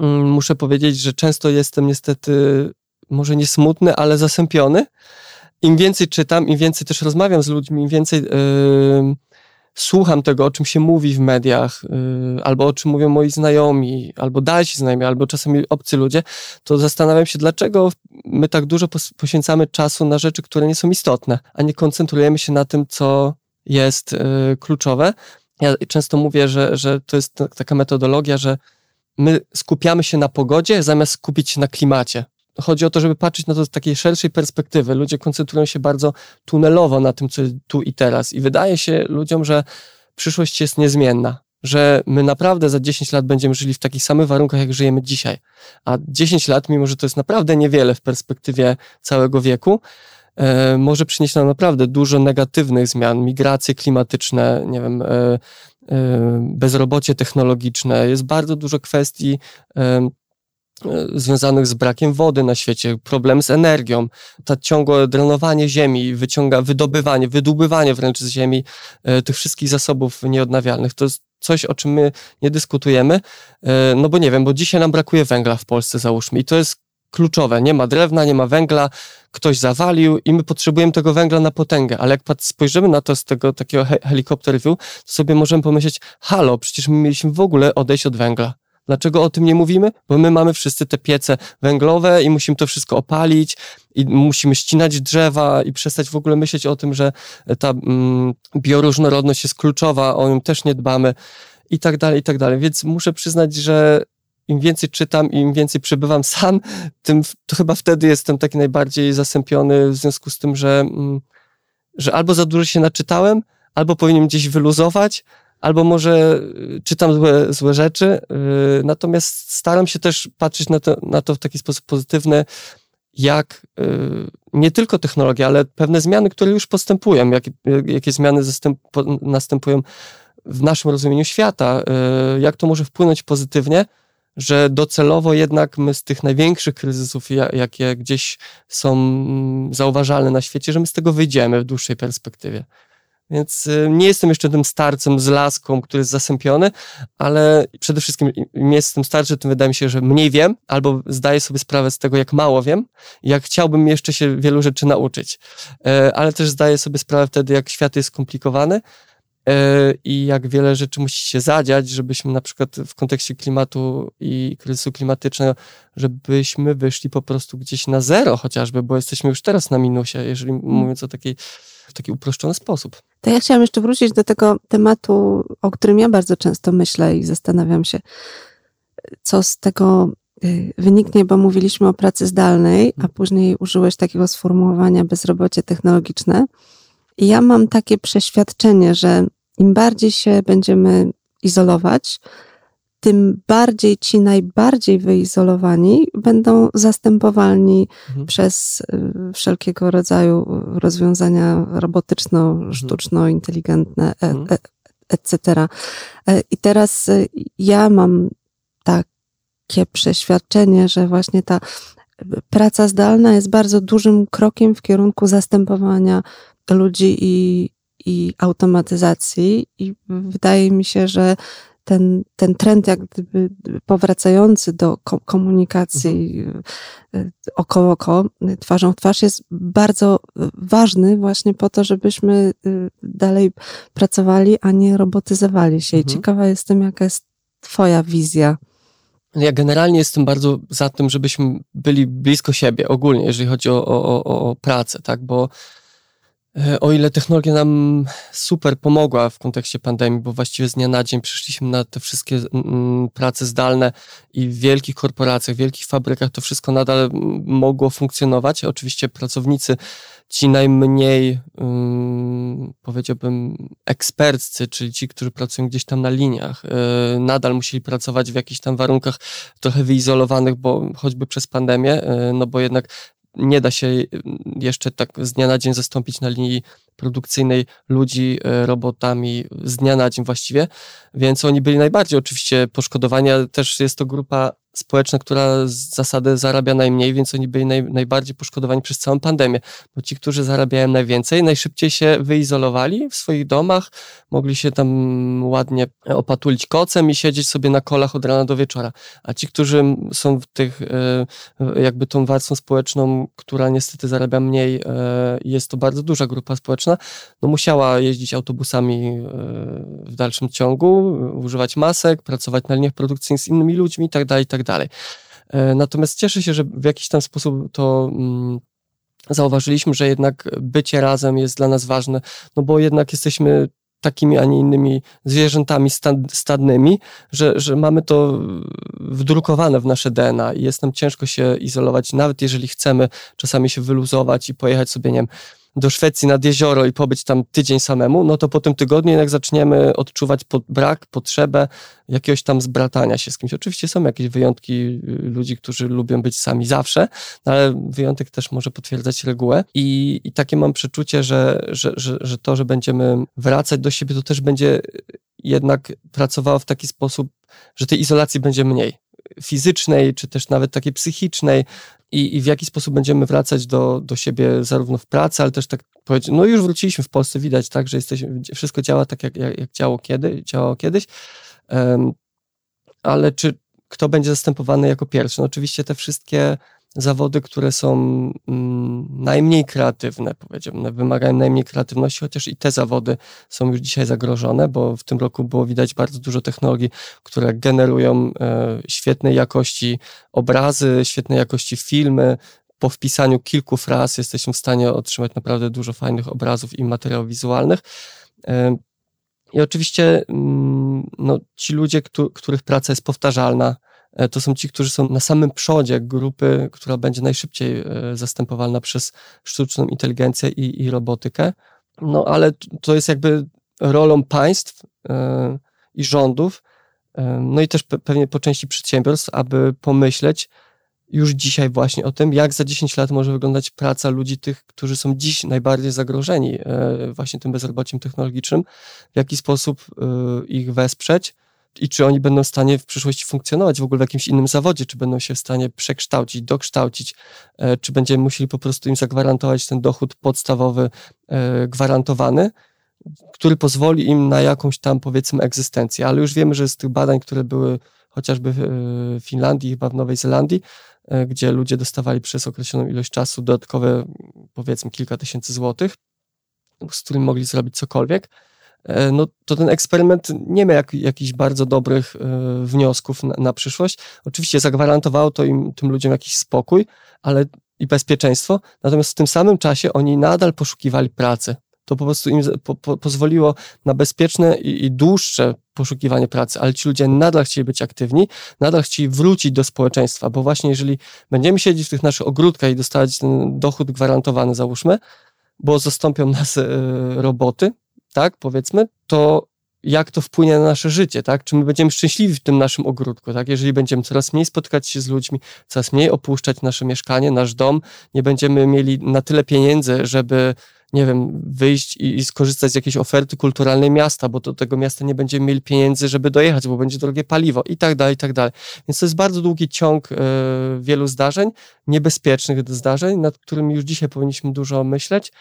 mm, muszę powiedzieć, że często jestem niestety może nie smutny, ale zasępiony. Im więcej czytam, im więcej też rozmawiam z ludźmi, im więcej słucham tego, o czym się mówi w mediach, yy, albo o czym mówią moi znajomi, albo dalsi znajomi, albo czasami obcy ludzie, to zastanawiam się, dlaczego my tak dużo poświęcamy czasu na rzeczy, które nie są istotne, a nie koncentrujemy się na tym, co jest yy, kluczowe. Ja często mówię, że, że to jest taka metodologia, że my skupiamy się na pogodzie, zamiast skupić się na klimacie chodzi o to, żeby patrzeć na to z takiej szerszej perspektywy. Ludzie koncentrują się bardzo tunelowo na tym, co tu i teraz. I wydaje się ludziom, że przyszłość jest niezmienna, że my naprawdę za 10 lat będziemy żyli w takich samych warunkach, jak żyjemy dzisiaj. A 10 lat, mimo że to jest naprawdę niewiele w perspektywie całego wieku, e, może przynieść nam naprawdę dużo negatywnych zmian, migracje klimatyczne, nie wiem, e, e, bezrobocie technologiczne. Jest bardzo dużo kwestii związanych z brakiem wody na świecie, problem z energią, to ciągłe drenowanie ziemi, wyciąga, wydobywanie, wydłubywanie wręcz z ziemi e, tych wszystkich zasobów nieodnawialnych. To jest coś, o czym my nie dyskutujemy, e, no bo nie wiem, bo dzisiaj nam brakuje węgla w Polsce, załóżmy, i to jest kluczowe. Nie ma drewna, nie ma węgla, ktoś zawalił i my potrzebujemy tego węgla na potęgę, ale jak spojrzymy na to z tego takiego helikopter view, to sobie możemy pomyśleć, halo, przecież my mieliśmy w ogóle odejść od węgla. Dlaczego o tym nie mówimy? Bo my mamy wszyscy te piece węglowe i musimy to wszystko opalić i musimy ścinać drzewa i przestać w ogóle myśleć o tym, że ta mm, bioróżnorodność jest kluczowa, o nią też nie dbamy i tak dalej, i tak dalej. Więc muszę przyznać, że im więcej czytam i im więcej przebywam sam, tym to chyba wtedy jestem taki najbardziej zasępiony w związku z tym, że, mm, że albo za dużo się naczytałem, albo powinienem gdzieś wyluzować, albo może y, czytam złe, złe rzeczy, yy, natomiast staram się też patrzeć na to, na to w taki sposób pozytywny, jak yy, nie tylko technologia, ale pewne zmiany, które już postępują, jak, jakie zmiany następują w naszym rozumieniu świata, jak to może wpłynąć pozytywnie, że docelowo jednak my z tych największych kryzysów, jakie gdzieś są mm, zauważalne na świecie, że my z tego wyjdziemy w dłuższej perspektywie. Więc y, nie jestem jeszcze tym starcem z laską, który jest zasępiony, ale przede wszystkim im jestem starszy, tym wydaje mi się, że mniej wiem, albo zdaję sobie sprawę z tego, jak mało wiem, jak chciałbym jeszcze się wielu rzeczy nauczyć. E, ale też zdaję sobie sprawę wtedy, jak świat jest skomplikowany e, i jak wiele rzeczy musi się zadziać, żebyśmy na przykład w kontekście klimatu i kryzysu klimatycznego, żebyśmy wyszli po prostu gdzieś na zero chociażby, bo jesteśmy już teraz na minusie, jeżeli mm. mówiąc o takiej w taki uproszczony sposób. To ja chciałam jeszcze wrócić do tego tematu, o którym ja bardzo często myślę i zastanawiam się, co z tego y, wyniknie, bo mówiliśmy o pracy zdalnej, a mhm. później użyłeś takiego sformułowania bezrobocie technologiczne. I ja mam takie przeświadczenie, że im bardziej się będziemy izolować, tym bardziej ci najbardziej wyizolowani będą zastępowani mhm. przez y, wszelkiego rodzaju rozwiązania robotyczno-sztuczno-inteligentne, e, mhm. e, etc. E, I teraz y, ja mam takie przeświadczenie, że właśnie ta praca zdalna jest bardzo dużym krokiem w kierunku zastępowania ludzi i, i automatyzacji, i wydaje mi się, że ten, ten trend jak gdyby powracający do komunikacji mhm. E, oko oko, twarzą w twarz jest bardzo ważny właśnie po to, żebyśmy y, dalej pracowali, a nie robotyzowali się. I mhm. ciekawa jestem, jaka jest twoja wizja. Ja generalnie jestem bardzo za tym, żebyśmy byli blisko siebie ogólnie, jeżeli chodzi o, o, o pracę, tak, bo o ile technologia nam super pomogła w kontekście pandemii, bo właściwie z dnia na dzień przyszliśmy na te wszystkie mm, mm, prace zdalne i w wielkich korporacjach, w wielkich fabrykach to wszystko nadal mm, mogło funkcjonować. Oczywiście pracownicy, ci najmniej, powiedziałbym, eksperccy, czyli ci, którzy pracują gdzieś tam na liniach, e, nadal musieli pracować w jakichś tam warunkach trochę wyizolowanych, bo choćby przez pandemię, e, no bo jednak nie da się y, jeszcze tak z dnia na dzień zastąpić na linii produkcyjnej ludzi e, robotami z dnia na dzień właściwie, więc oni byli najbardziej oczywiście poszkodowani, ale też jest to grupa społeczna, która z zasady zarabia najmniej, więc oni byli naj, najbardziej poszkodowani przez całą pandemię, bo ci, którzy zarabiają najwięcej, najszybciej się wyizolowali w swoich domach, mogli się tam ładnie opatulić kocem i siedzieć sobie na kolach od rana do wieczora, a ci, którzy są w tych, e, jakby tą warstwą społeczną, która niestety zarabia mniej, e, jest to bardzo duża grupa społeczna, no musiała jeździć autobusami e, w dalszym ciągu, używać masek, pracować na liniach produkcyjnych z innymi ludźmi itd., tak itd. Tak natomiast cieszę się, że w jakiś tam sposób to mm, zauważyliśmy, że jednak bycie razem jest dla nas ważne, no bo jednak jesteśmy takimi, a nie innymi zwierzętami stadnymi, że, że mamy to wdrukowane w nasze DNA i jest nam ciężko się izolować, nawet jeżeli chcemy czasami się wyluzować i pojechać sobie, nie wiem, do Szwecji nad jezioro i pobyć tam tydzień samemu, no to po tym tygodniu jednak zaczniemy odczuwać pod, brak, potrzebę jakiegoś tam zbratania się z kimś. Oczywiście są jakieś wyjątki y, ludzi, którzy lubią być sami zawsze, no ale wyjątek też może potwierdzać regułę i, i takie mam przeczucie, że, że, że, że to, że będziemy wracać do siebie, to też będzie jednak pracowało w taki sposób, że tej izolacji będzie mniej fizycznej, czy też nawet takiej psychicznej i, i w jaki sposób będziemy wracać do, do siebie zarówno w pracy, ale też tak powiedzieć, no już wróciliśmy w Polsce, widać tak, że jesteśmy, wszystko działa tak, jak, jak, jak działo, kiedy, działało kiedyś, um, ale czy kto będzie zastępowany jako pierwszy? No oczywiście te wszystkie zawody, które są mm, najmniej kreatywne, powiedziałbym, wymagają najmniej kreatywności, chociaż i te zawody są już dzisiaj zagrożone, bo w tym roku było widać bardzo dużo technologii, które generują e, świetnej jakości obrazy, świetnej jakości filmy. Po wpisaniu kilku fraz jesteśmy w stanie otrzymać naprawdę dużo fajnych obrazów i materiałów wizualnych. E, I oczywiście mm, no, ci ludzie, których praca jest powtarzalna, to są ci, którzy są na samym przodzie grupy, która będzie najszybciej e, zastępowalna przez sztuczną inteligencję i, i robotykę. No ale to jest jakby rolą państw e, i rządów, no i też pewnie po części przedsiębiorstw, aby pomyśleć już dzisiaj właśnie o tym, jak za 10 lat może wyglądać praca ludzi tych, którzy są dziś najbardziej zagrożeni właśnie tym bezrobociem technologicznym, w jaki sposób ich wesprzeć, i czy oni będą w stanie w przyszłości funkcjonować w ogóle w jakimś innym zawodzie, czy będą się w stanie przekształcić, dokształcić, e, czy będziemy musieli po prostu im zagwarantować ten dochód podstawowy e, gwarantowany, który pozwoli im na jakąś tam powiedzmy egzystencję, ale już wiemy, że z tych badań, które były chociażby w Finlandii, chyba w Nowej Zelandii, e, gdzie ludzie dostawali przez określoną ilość czasu dodatkowe powiedzmy kilka tysięcy złotych, z którym mogli zrobić cokolwiek, e, no to ten eksperyment nie ma jak, jakichś bardzo dobrych y, wniosków na, na, przyszłość. Oczywiście zagwarantowało to im, tym ludziom jakiś spokój ale i bezpieczeństwo, natomiast w tym samym czasie oni nadal poszukiwali pracy. To po prostu im po, po, pozwoliło na bezpieczne i, i dłuższe poszukiwanie pracy, ale ci ludzie nadal chcieli być aktywni, nadal chcieli wrócić do społeczeństwa, bo właśnie jeżeli będziemy siedzieć w tych naszych ogródkach i dostawać ten dochód gwarantowany, załóżmy, bo zastąpią nas y, roboty, tak, powiedzmy, to jak to wpłynie na nasze życie, tak? Czy my będziemy szczęśliwi w tym naszym ogródku, tak? Jeżeli będziemy coraz mniej spotykać się z ludźmi, coraz mniej opuszczać nasze mieszkanie, nasz dom, nie będziemy mieli na tyle pieniędzy, żeby, nie wiem, wyjść i, i skorzystać z jakiejś oferty kulturalnej miasta, bo do tego miasta nie będziemy mieli pieniędzy, żeby dojechać, bo będzie drogie paliwo i tak dalej, i tak dalej. Więc to jest bardzo długi ciąg y, wielu zdarzeń, niebezpiecznych zdarzeń, nad którymi już dzisiaj powinniśmy dużo myśleć.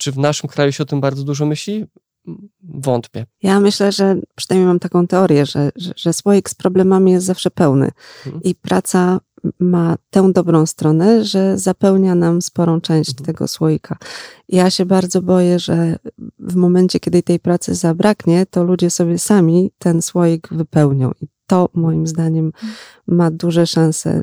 Czy w naszym kraju się o tym bardzo dużo myśli? wątpię. Ja myślę, że przynajmniej mam taką teorię, że, że, że słoik z problemami jest zawsze pełny mhm. i praca ma tę dobrą stronę, że zapełnia nam sporą część mhm. tego słoika. Ja się bardzo boję, że w momencie, kiedy tej pracy zabraknie, to ludzie sobie sami ten słoik wypełnią. I to moim zdaniem ma duże szanse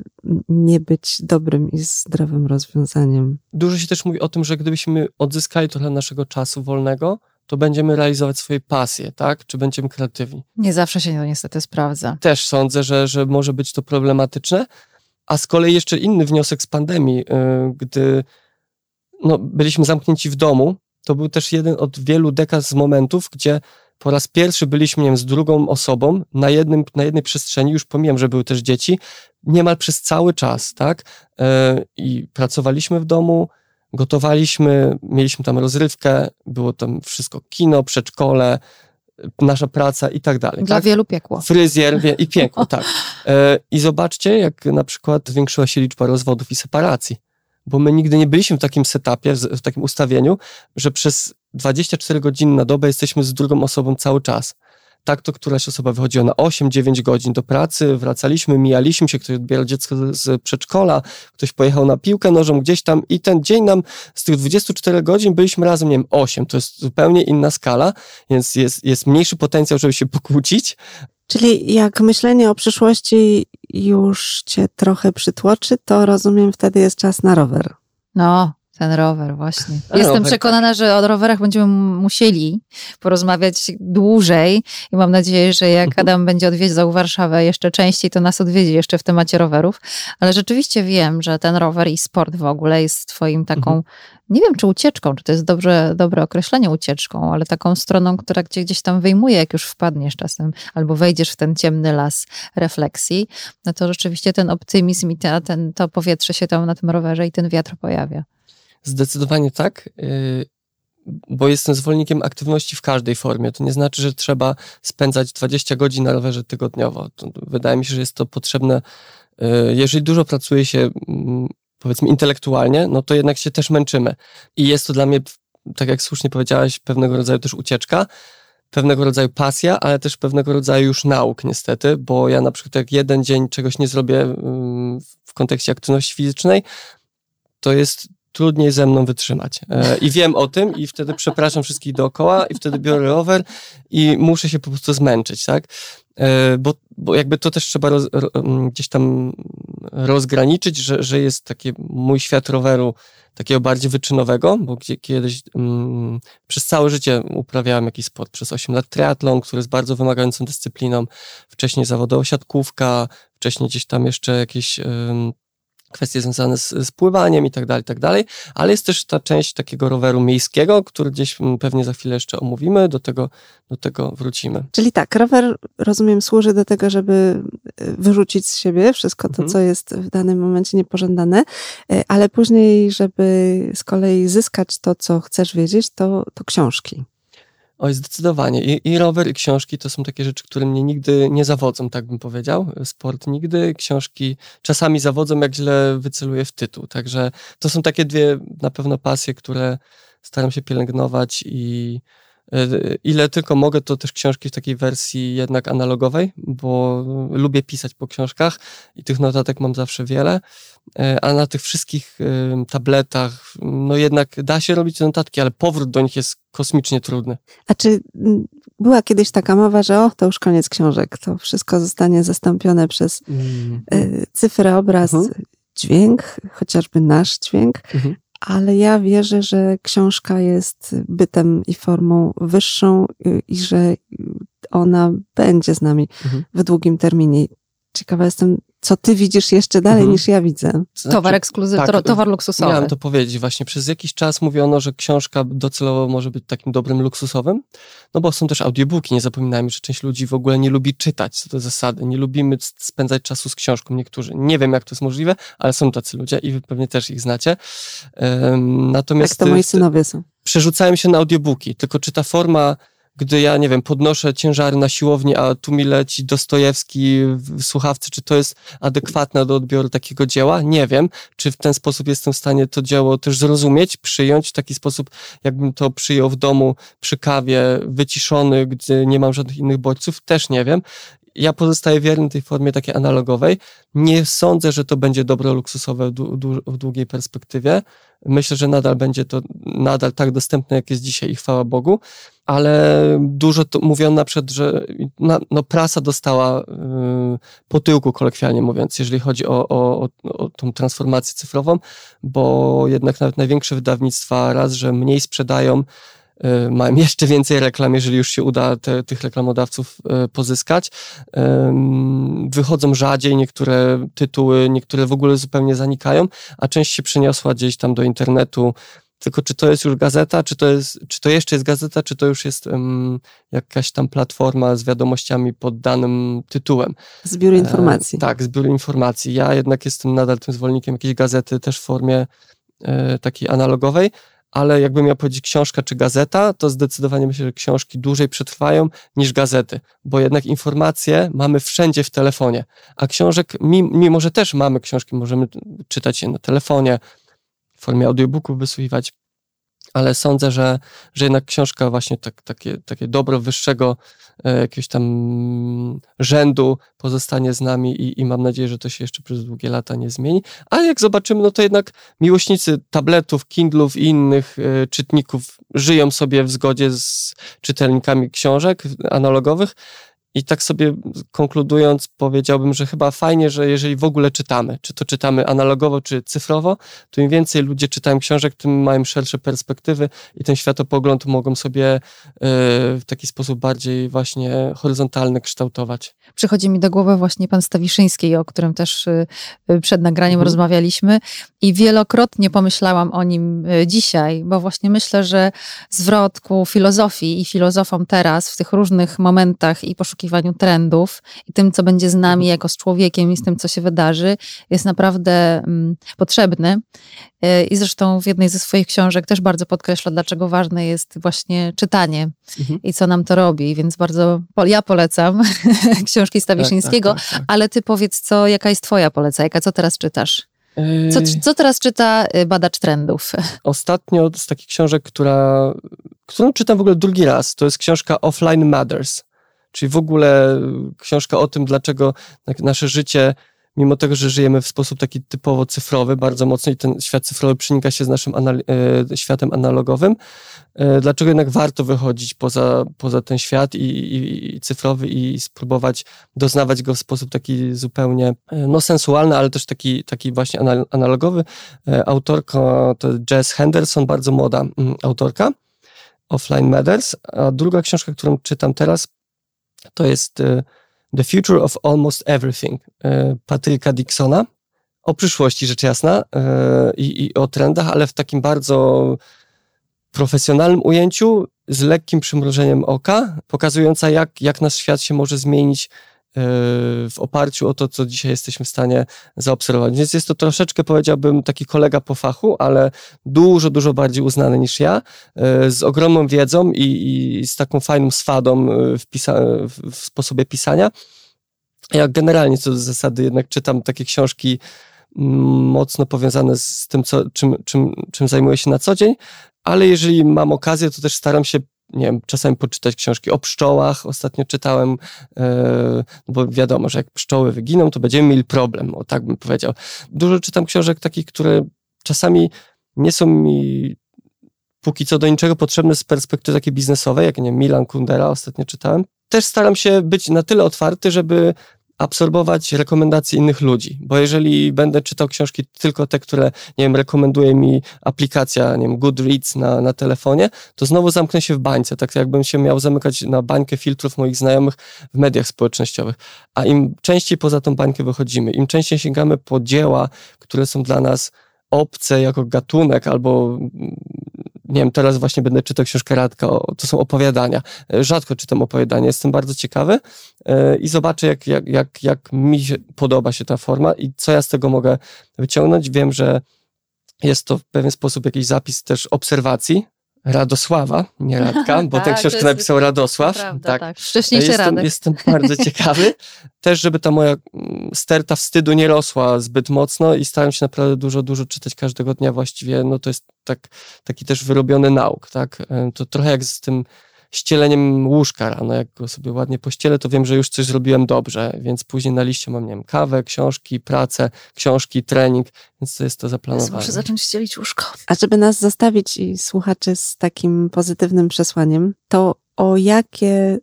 nie być dobrym i zdrowym rozwiązaniem. Dużo się też mówi o tym, że gdybyśmy odzyskali trochę naszego czasu wolnego, to będziemy realizować swoje pasje, tak? Czy będziemy kreatywni. Nie zawsze się to niestety sprawdza. Też sądzę, że, że może być to problematyczne. A z kolei jeszcze inny wniosek z pandemii, yy, gdy no, byliśmy zamknięci w domu, to był też jeden od wielu dekad z momentów, gdzie po raz pierwszy byliśmy nie wiem, z drugą osobą na, jednym, na jednej przestrzeni, już pomijam, że były też dzieci, niemal przez cały czas, tak? Yy, I pracowaliśmy w domu, gotowaliśmy, mieliśmy tam rozrywkę, było tam wszystko kino, przedszkole, nasza praca i tak dalej. Dla tak? wielu piekło. Fryzjer i piekło, tak. E, I zobaczcie, jak na przykład zwiększyła się liczba rozwodów i separacji. Bo my nigdy nie byliśmy w takim setupie, w takim ustawieniu, że przez 24 godziny na dobę jesteśmy z drugą osobą cały czas tak to któraś osoba wychodziła na 8-9 godzin do pracy, wracaliśmy, mijaliśmy się, ktoś odbierał dziecko z przedszkola, ktoś pojechał na piłkę nożą gdzieś tam i ten dzień nam z tych 24 godzin byliśmy razem, nie wiem, 8. To jest zupełnie inna skala, więc jest, jest mniejszy potencjał, żeby się pokłócić. Czyli jak myślenie o przyszłości już cię trochę przytłoczy, to rozumiem, wtedy jest czas na rower. No, ten rower, właśnie. Jestem rower, tak. przekonana, tak. że o rowerach będziemy musieli porozmawiać dłużej i mam nadzieję, że jak mhm. Adam będzie odwiedzał Warszawę jeszcze częściej, to nas odwiedzi jeszcze w temacie rowerów. Ale rzeczywiście wiem, że ten rower i sport w ogóle jest twoim taką, mhm. nie wiem czy ucieczką, czy to jest dobrze, dobre określenie ucieczką, ale taką stroną, która cię gdzieś tam wyjmuje, jak już wpadniesz czasem, albo wejdziesz w ten ciemny las refleksji, no to rzeczywiście ten optymizm i ta, ten, to powietrze się tam na tym rowerze i ten wiatr pojawia. Zdecydowanie tak, y, bo jestem zwolennikiem aktywności w każdej formie. To nie znaczy, że trzeba spędzać 20 godzin na rowerze tygodniowo. Wydaje mi się, że jest to potrzebne. Y, jeżeli dużo pracuje się, mm, powiedzmy, intelektualnie, no to jednak się też męczymy. I jest to dla mnie, tak jak słusznie powiedziałaś, pewnego rodzaju też ucieczka pewnego rodzaju pasja, ale też pewnego rodzaju już nauk niestety, bo ja na przykład jak jeden dzień czegoś nie zrobię mm, w kontekście aktywności fizycznej, to jest trudniej ze mną wytrzymać. E, I wiem o tym i wtedy przepraszam wszystkich dookoła i wtedy biorę rower i muszę się po prostu zmęczyć, tak? E, bo, bo jakby to też trzeba roz, gdzieś tam rozgraniczyć, że, że jest taki mój świat roweru takiego bardziej wyczynowego, bo gdzie kiedyś um, przez całe życie uprawiałem jakiś sport, przez 8 lat triatlon, który jest bardzo wymagającą dyscypliną, wcześniej zawodowa siatkówka, wcześniej gdzieś tam jeszcze jakieś kwestie związane z, z pływaniem i tak dalej, i tak dalej, ale jest też ta część takiego roweru miejskiego, który gdzieś mm, pewnie za chwilę jeszcze omówimy, do tego, do tego wrócimy. Czyli tak, rower, rozumiem, służy do tego, żeby e, wyrzucić z siebie wszystko to, mhm. co jest w danym momencie niepożądane, e, ale później, żeby z kolei zyskać to, co chcesz wiedzieć, to, to książki. Oj, zdecydowanie. I, I rower, i książki to są takie rzeczy, które mnie nigdy nie zawodzą, tak bym powiedział. Sport nigdy, książki czasami zawodzą, jak źle wyceluję w tytuł. Także to są takie dwie na pewno pasje, które staram się pielęgnować i Ile tylko mogę, to też książki w takiej wersji jednak analogowej, bo lubię pisać po książkach i tych notatek mam zawsze wiele. A na tych wszystkich tabletach, no jednak da się robić notatki, ale powrót do nich jest kosmicznie trudny. A czy była kiedyś taka mowa, że o, to już koniec książek, to wszystko zostanie zastąpione przez mm. cyfrę, obraz, mm. dźwięk, chociażby nasz dźwięk, mm ale ja wierzę, że książka jest bytem i formą wyższą y, i że ona będzie z nami mhm. w długim terminie. Ciekawa jestem, co ty widzisz jeszcze dalej mhm. niż ja widzę. Znaczy, towar ekskluzywny, tak, towar luksusowy. Miałem to powiedzieć właśnie. Przez jakiś czas mówiono, że książka docelowo może być takim dobrym luksusowym, no bo są też audiobooki. Nie zapominajmy, że część ludzi w ogóle nie lubi czytać, co to zasady. Nie lubimy spędzać czasu z książką niektórzy. Nie wiem, jak to jest możliwe, ale są tacy ludzie i wy pewnie też ich znacie. Um, natomiast... Tak to moi synowie są. Przerzucają się na audiobooki, tylko czy ta forma gdy ja, nie wiem, podnoszę ciężary na siłowni, a tu mi leci Dostojewski w słuchawce, czy to jest adekwatne do odbioru takiego dzieła? Nie wiem. Czy w ten sposób jestem w stanie to dzieło też zrozumieć, przyjąć w taki sposób, jakbym to przyjął w domu przy kawie, wyciszony, gdzie nie mam żadnych innych bodźców? Też nie wiem ja pozostaję wierny tej formie takiej analogowej. Nie sądzę, że to będzie dobro luksusowe w długiej perspektywie. Myślę, że nadal będzie to nadal tak dostępne, jak jest dzisiaj i chwała Bogu, ale dużo to mówiono na przykład, że no, prasa dostała yy, po tyłku, kolokwialnie mówiąc, jeżeli chodzi o, o, o tą transformację cyfrową, bo jednak nawet największe wydawnictwa raz, że mniej sprzedają, mają jeszcze więcej reklam, jeżeli już się uda te, tych reklamodawców y, pozyskać. Wychodzą rzadziej niektóre tytuły, niektóre w ogóle zupełnie zanikają, a część się przeniosła gdzieś tam do internetu. Tylko czy to jest już gazeta, czy to, jest, czy to jeszcze jest gazeta, czy to już jest um, jakaś tam platforma z wiadomościami pod danym tytułem. Zbiór e, informacji. E, tak, zbiór informacji. Ja jednak jestem nadal tym zwolennikiem jakiejś gazety też w formie e, takiej analogowej, ale jakbym miał powiedzieć książka czy gazeta, to zdecydowanie myślę, że książki dłużej przetrwają niż gazety, bo jednak informacje mamy wszędzie w telefonie, a książek, mimo że też mamy książki, możemy czytać je na telefonie, w formie audiobooków wysłuchiwać, ale sądzę, że, że jednak książka właśnie tak, takie, takie dobro wyższego e, jakiegoś tam rzędu pozostanie z nami i, i mam nadzieję, że to się jeszcze przez długie lata nie zmieni. Ale jak zobaczymy, no to jednak miłośnicy tabletów, Kindlów i innych e, czytników żyją sobie w zgodzie z czytelnikami książek analogowych, i tak sobie konkludując, powiedziałbym, że chyba fajnie, że jeżeli w ogóle czytamy, czy to czytamy analogowo, czy cyfrowo, to im więcej ludzie czytają książek, tym mają szersze perspektywy i ten światopogląd mogą sobie e, w taki sposób bardziej właśnie horyzontalny kształtować. Przychodzi mi do głowy właśnie pan Stawiszyński, o którym też e, przed nagraniem mhm. rozmawialiśmy i wielokrotnie pomyślałam o nim e, dzisiaj, bo właśnie myślę, że zwrot ku filozofii i filozofom teraz w tych różnych momentach i poszukiwaniu trendów i tym, co będzie z nami mhm. jako z człowiekiem i z tym, co się wydarzy, jest naprawdę mm, potrzebny. E, I zresztą w jednej ze swoich książek też bardzo podkreśla, dlaczego ważne jest właśnie czytanie mhm. i co nam to robi. Więc bardzo ja polecam książki Stawiszyńskiego, tak, tak, tak, tak, ale ty powiedz, co, jaka jest twoja polecajka, co teraz czytasz? Co, yy. co teraz czyta y, badacz trendów? Ostatnio z takich książek, która, którą czytam w ogóle drugi raz, to jest książka Offline Matters Czyli w ogóle książka o tym, dlaczego nasze życie, mimo tego, że żyjemy w sposób taki typowo cyfrowy, bardzo mocno i ten świat cyfrowy przenika się z naszym anal e, światem analogowym, e, dlaczego jednak warto wychodzić poza, poza ten świat i, i, i, cyfrowy i spróbować doznawać go w sposób taki zupełnie e, no, sensualny, ale też taki, taki właśnie analogowy. Autorka to Jess Henderson, bardzo młoda mm, autorka. Offline Matters, a druga książka, którą czytam teraz, to jest The Future of Almost Everything e, Patryka Dixona. O przyszłości, rzecz jasna, e, i, i o trendach, ale w takim bardzo profesjonalnym ujęciu, z lekkim przymrużeniem oka, pokazująca, jak, jak nasz świat się może zmienić w oparciu o to, co dzisiaj jesteśmy w stanie zaobserwować. Więc jest to troszeczkę, powiedziałbym, taki kolega po fachu, ale dużo, dużo bardziej uznany niż ja, e, z ogromną wiedzą i, i z taką fajną swadą e, w, pisa- w sposobie pisania. Ja generalnie co do zasady jednak czytam takie książki mm, mocno powiązane z tym, co, czym, czym, czym zajmuję się na co dzień, ale jeżeli mam okazję, to też staram się nie wiem, czasami poczytać książki o pszczołach. Ostatnio czytałem, e, no bo wiadomo, że jak pszczoły wyginą, to będziemy mieli problem, o tak bym powiedział. Dużo czytam książek takich, które czasami nie są mi póki co do niczego potrzebne z perspektywy takiej biznesowej, jak nie Milan Kundera ostatnio czytałem. Też staram się być na tyle otwarty, żeby absorbować rekomendacje innych ludzi, bo jeżeli będę czytał książki tylko te, które, nie wiem, rekomenduje mi aplikacja, nie wiem, Goodreads na, na telefonie, to znowu zamknę się w bańce, tak jakbym się miał zamykać na bańkę filtrów moich znajomych w mediach społecznościowych. A im częściej poza tą bańkę wychodzimy, im częściej sięgamy po dzieła, które są dla nas obce jako gatunek, albo nie wiem, teraz właśnie będę czytał książkę Radka, to są opowiadania. E, rzadko czytam opowiadania, jestem bardzo ciekawy e, i zobaczę, jak, jak, jak, jak mi się podoba się ta forma i co ja z tego mogę wyciągnąć. Wiem, że jest to w pewien sposób jakiś zapis też obserwacji, Radosława, nie Radka, bo tak, tę książkę napisał Radosław. Prawda, tak. tak. Wcześniejszy jestem, Radek. Jestem bardzo ciekawy. Też, żeby ta moja mm, sterta wstydu nie rosła zbyt mocno i staram się naprawdę dużo, dużo czytać każdego dnia właściwie. No to jest tak, taki też wyrobiony nauk, tak? E, to trochę jak z tym ścieleniem łóżka rano. Jak go sobie ładnie pościelę, to wiem, że już coś zrobiłem dobrze, więc później na liście mam, nie wiem, kawę, książki, pracę, książki, trening, więc to jest to zaplanowane. Muszę zacząć ścielić łóżko. A żeby nas zostawić i słuchaczy z takim pozytywnym przesłaniem, to o jakie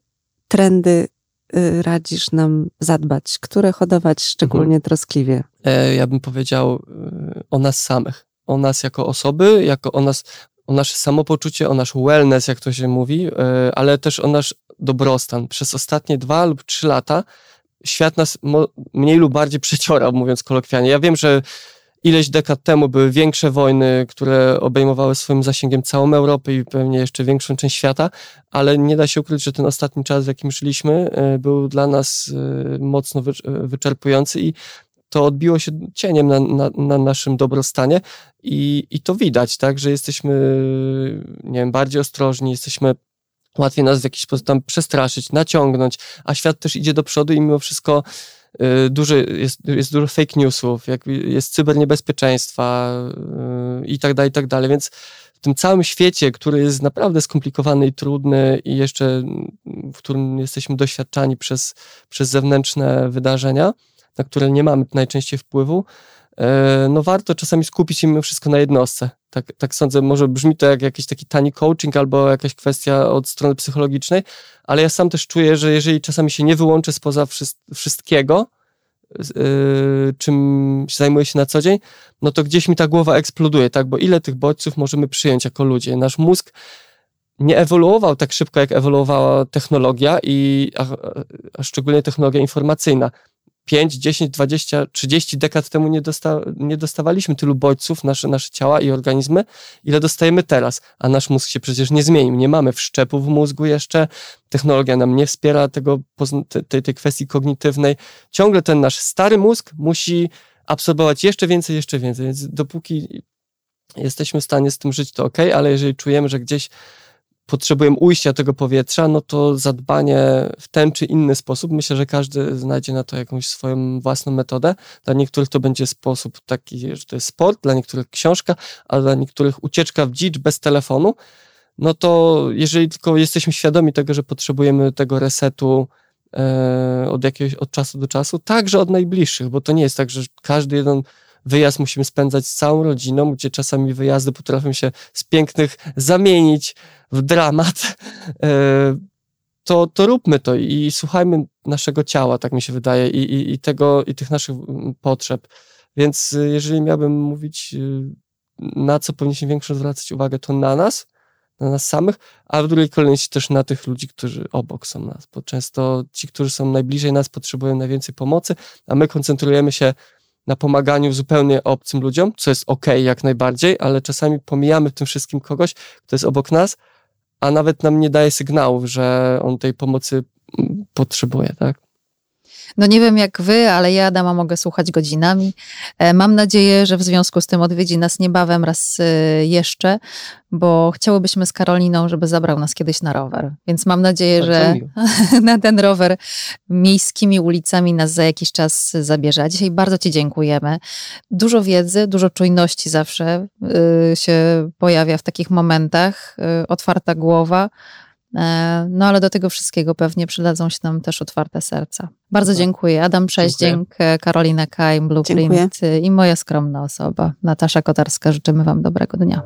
trendy y, radzisz nam zadbać? Które hodować szczególnie mhm. troskliwie? E, ja bym powiedział y, o nas samych o nas jako osoby, jako o nas o nasze samopoczucie, o nasz wellness, jak to się mówi, e, ale też o nasz dobrostan. Przez ostatnie dwa lub trzy lata świat nas mniej lub bardziej przeciorał, mówiąc kolokwialnie. Ja wiem, że ileś dekad temu były większe wojny, które obejmowały swoim zasięgiem całą Europę i pewnie jeszcze większą część świata, ale nie da się ukryć, że ten ostatni czas, w jakim żyliśmy, e, był dla nas e, mocno wyczerpujący i to odbiło się cieniem na, na, na, naszym dobrostanie i, i to widać, tak, że jesteśmy, nie wiem, bardziej ostrożni, jesteśmy łatwiej nas w jakiś sposób tam przestraszyć, naciągnąć, a świat też idzie do przodu i mimo wszystko y, duży, jest, jest dużo fake newsów, jak, jest cyberniebezpieczeństwa y, i tak dalej, i tak dalej, więc w tym całym świecie, który jest naprawdę skomplikowany i trudny i jeszcze w którym jesteśmy doświadczani przez, przez zewnętrzne wydarzenia, na które nie mamy najczęściej wpływu, e, no warto czasami skupić się mimo wszystko na jednostce. Tak, tak sądzę, może brzmi to jak jakiś taki tani coaching albo jakaś kwestia od strony psychologicznej, ale ja sam też czuję, że jeżeli czasami się nie wyłączę spoza wszystkiego, yy, czym zajmuję się na co dzień, no to gdzieś mi ta głowa eksploduje, tak? Bo ile tych bodźców możemy przyjąć jako ludzie? Nasz mózg nie ewoluował tak szybko, jak ewoluowała technologia i a, a szczególnie technologia informacyjna. 5, 10, 20, 30 dekad temu nie, dosta, nie dostawaliśmy tylu bodźców, nasze, nasze ciała i organizmy, ile dostajemy teraz. A nasz mózg się przecież nie zmienił. Nie mamy wszczepu w mózgu jeszcze, technologia nam nie wspiera tego, tej, tej kwestii kognitywnej. Ciągle ten nasz stary mózg musi absorbować jeszcze więcej, jeszcze więcej. Więc dopóki jesteśmy w stanie z tym żyć, to ok, ale jeżeli czujemy, że gdzieś potrzebujemy ujścia tego powietrza, no to zadbanie w ten czy inny sposób, myślę, że każdy znajdzie na to jakąś swoją własną metodę. Dla niektórych to będzie sposób taki, że to jest sport, dla niektórych książka, a dla niektórych ucieczka w dzicz bez telefonu. No to jeżeli tylko jesteśmy świadomi tego, że potrzebujemy tego resetu e, od jakiegoś, od czasu do czasu, także od najbliższych, bo to nie jest tak, że każdy jeden wyjazd musimy spędzać z całą rodziną, gdzie czasami wyjazdy potrafią się z pięknych zamienić w dramat, e, to, to róbmy to i słuchajmy naszego ciała, tak mi się wydaje, i, i, i tego, i tych naszych potrzeb. Więc e, jeżeli miałbym mówić, e, na co powinniśmy większą zwracać uwagę, to na nas, na nas samych, a w drugiej kolejności też na tych ludzi, którzy obok są nas, bo często ci, którzy są najbliżej nas, potrzebują najwięcej pomocy, a my koncentrujemy się na pomaganiu zupełnie obcym ludziom, co jest ok jak najbardziej, ale czasami pomijamy w tym wszystkim kogoś, kto jest obok nas, a nawet nam nie daje sygnałów, że on tej pomocy mm, potrzebuje, tak? No nie wiem jak wy, ale ja Adama mogę słuchać godzinami. E, mam nadzieję, że w związku z tym odwiedzi nas niebawem raz e, jeszcze, bo chciałybyśmy z Karoliną, żeby zabrał nas kiedyś na rower. Więc mam nadzieję, Bardzo że miło. na ten rower miejskimi ulicami nas za jakiś czas zabierze. A dzisiaj bardzo Ci dziękujemy. Dużo wiedzy, dużo czujności zawsze y, się pojawia w takich momentach. Otwarta głowa E, no ale do tego wszystkiego pewnie przydadzą się nam też otwarte serca. Bardzo dziękuję. Adam Przeździęk, Karolina Kajm, Blueprint Dziękuję. i moja skromna osoba, Natasza Kotarska. Życzymy Wam dobrego dnia.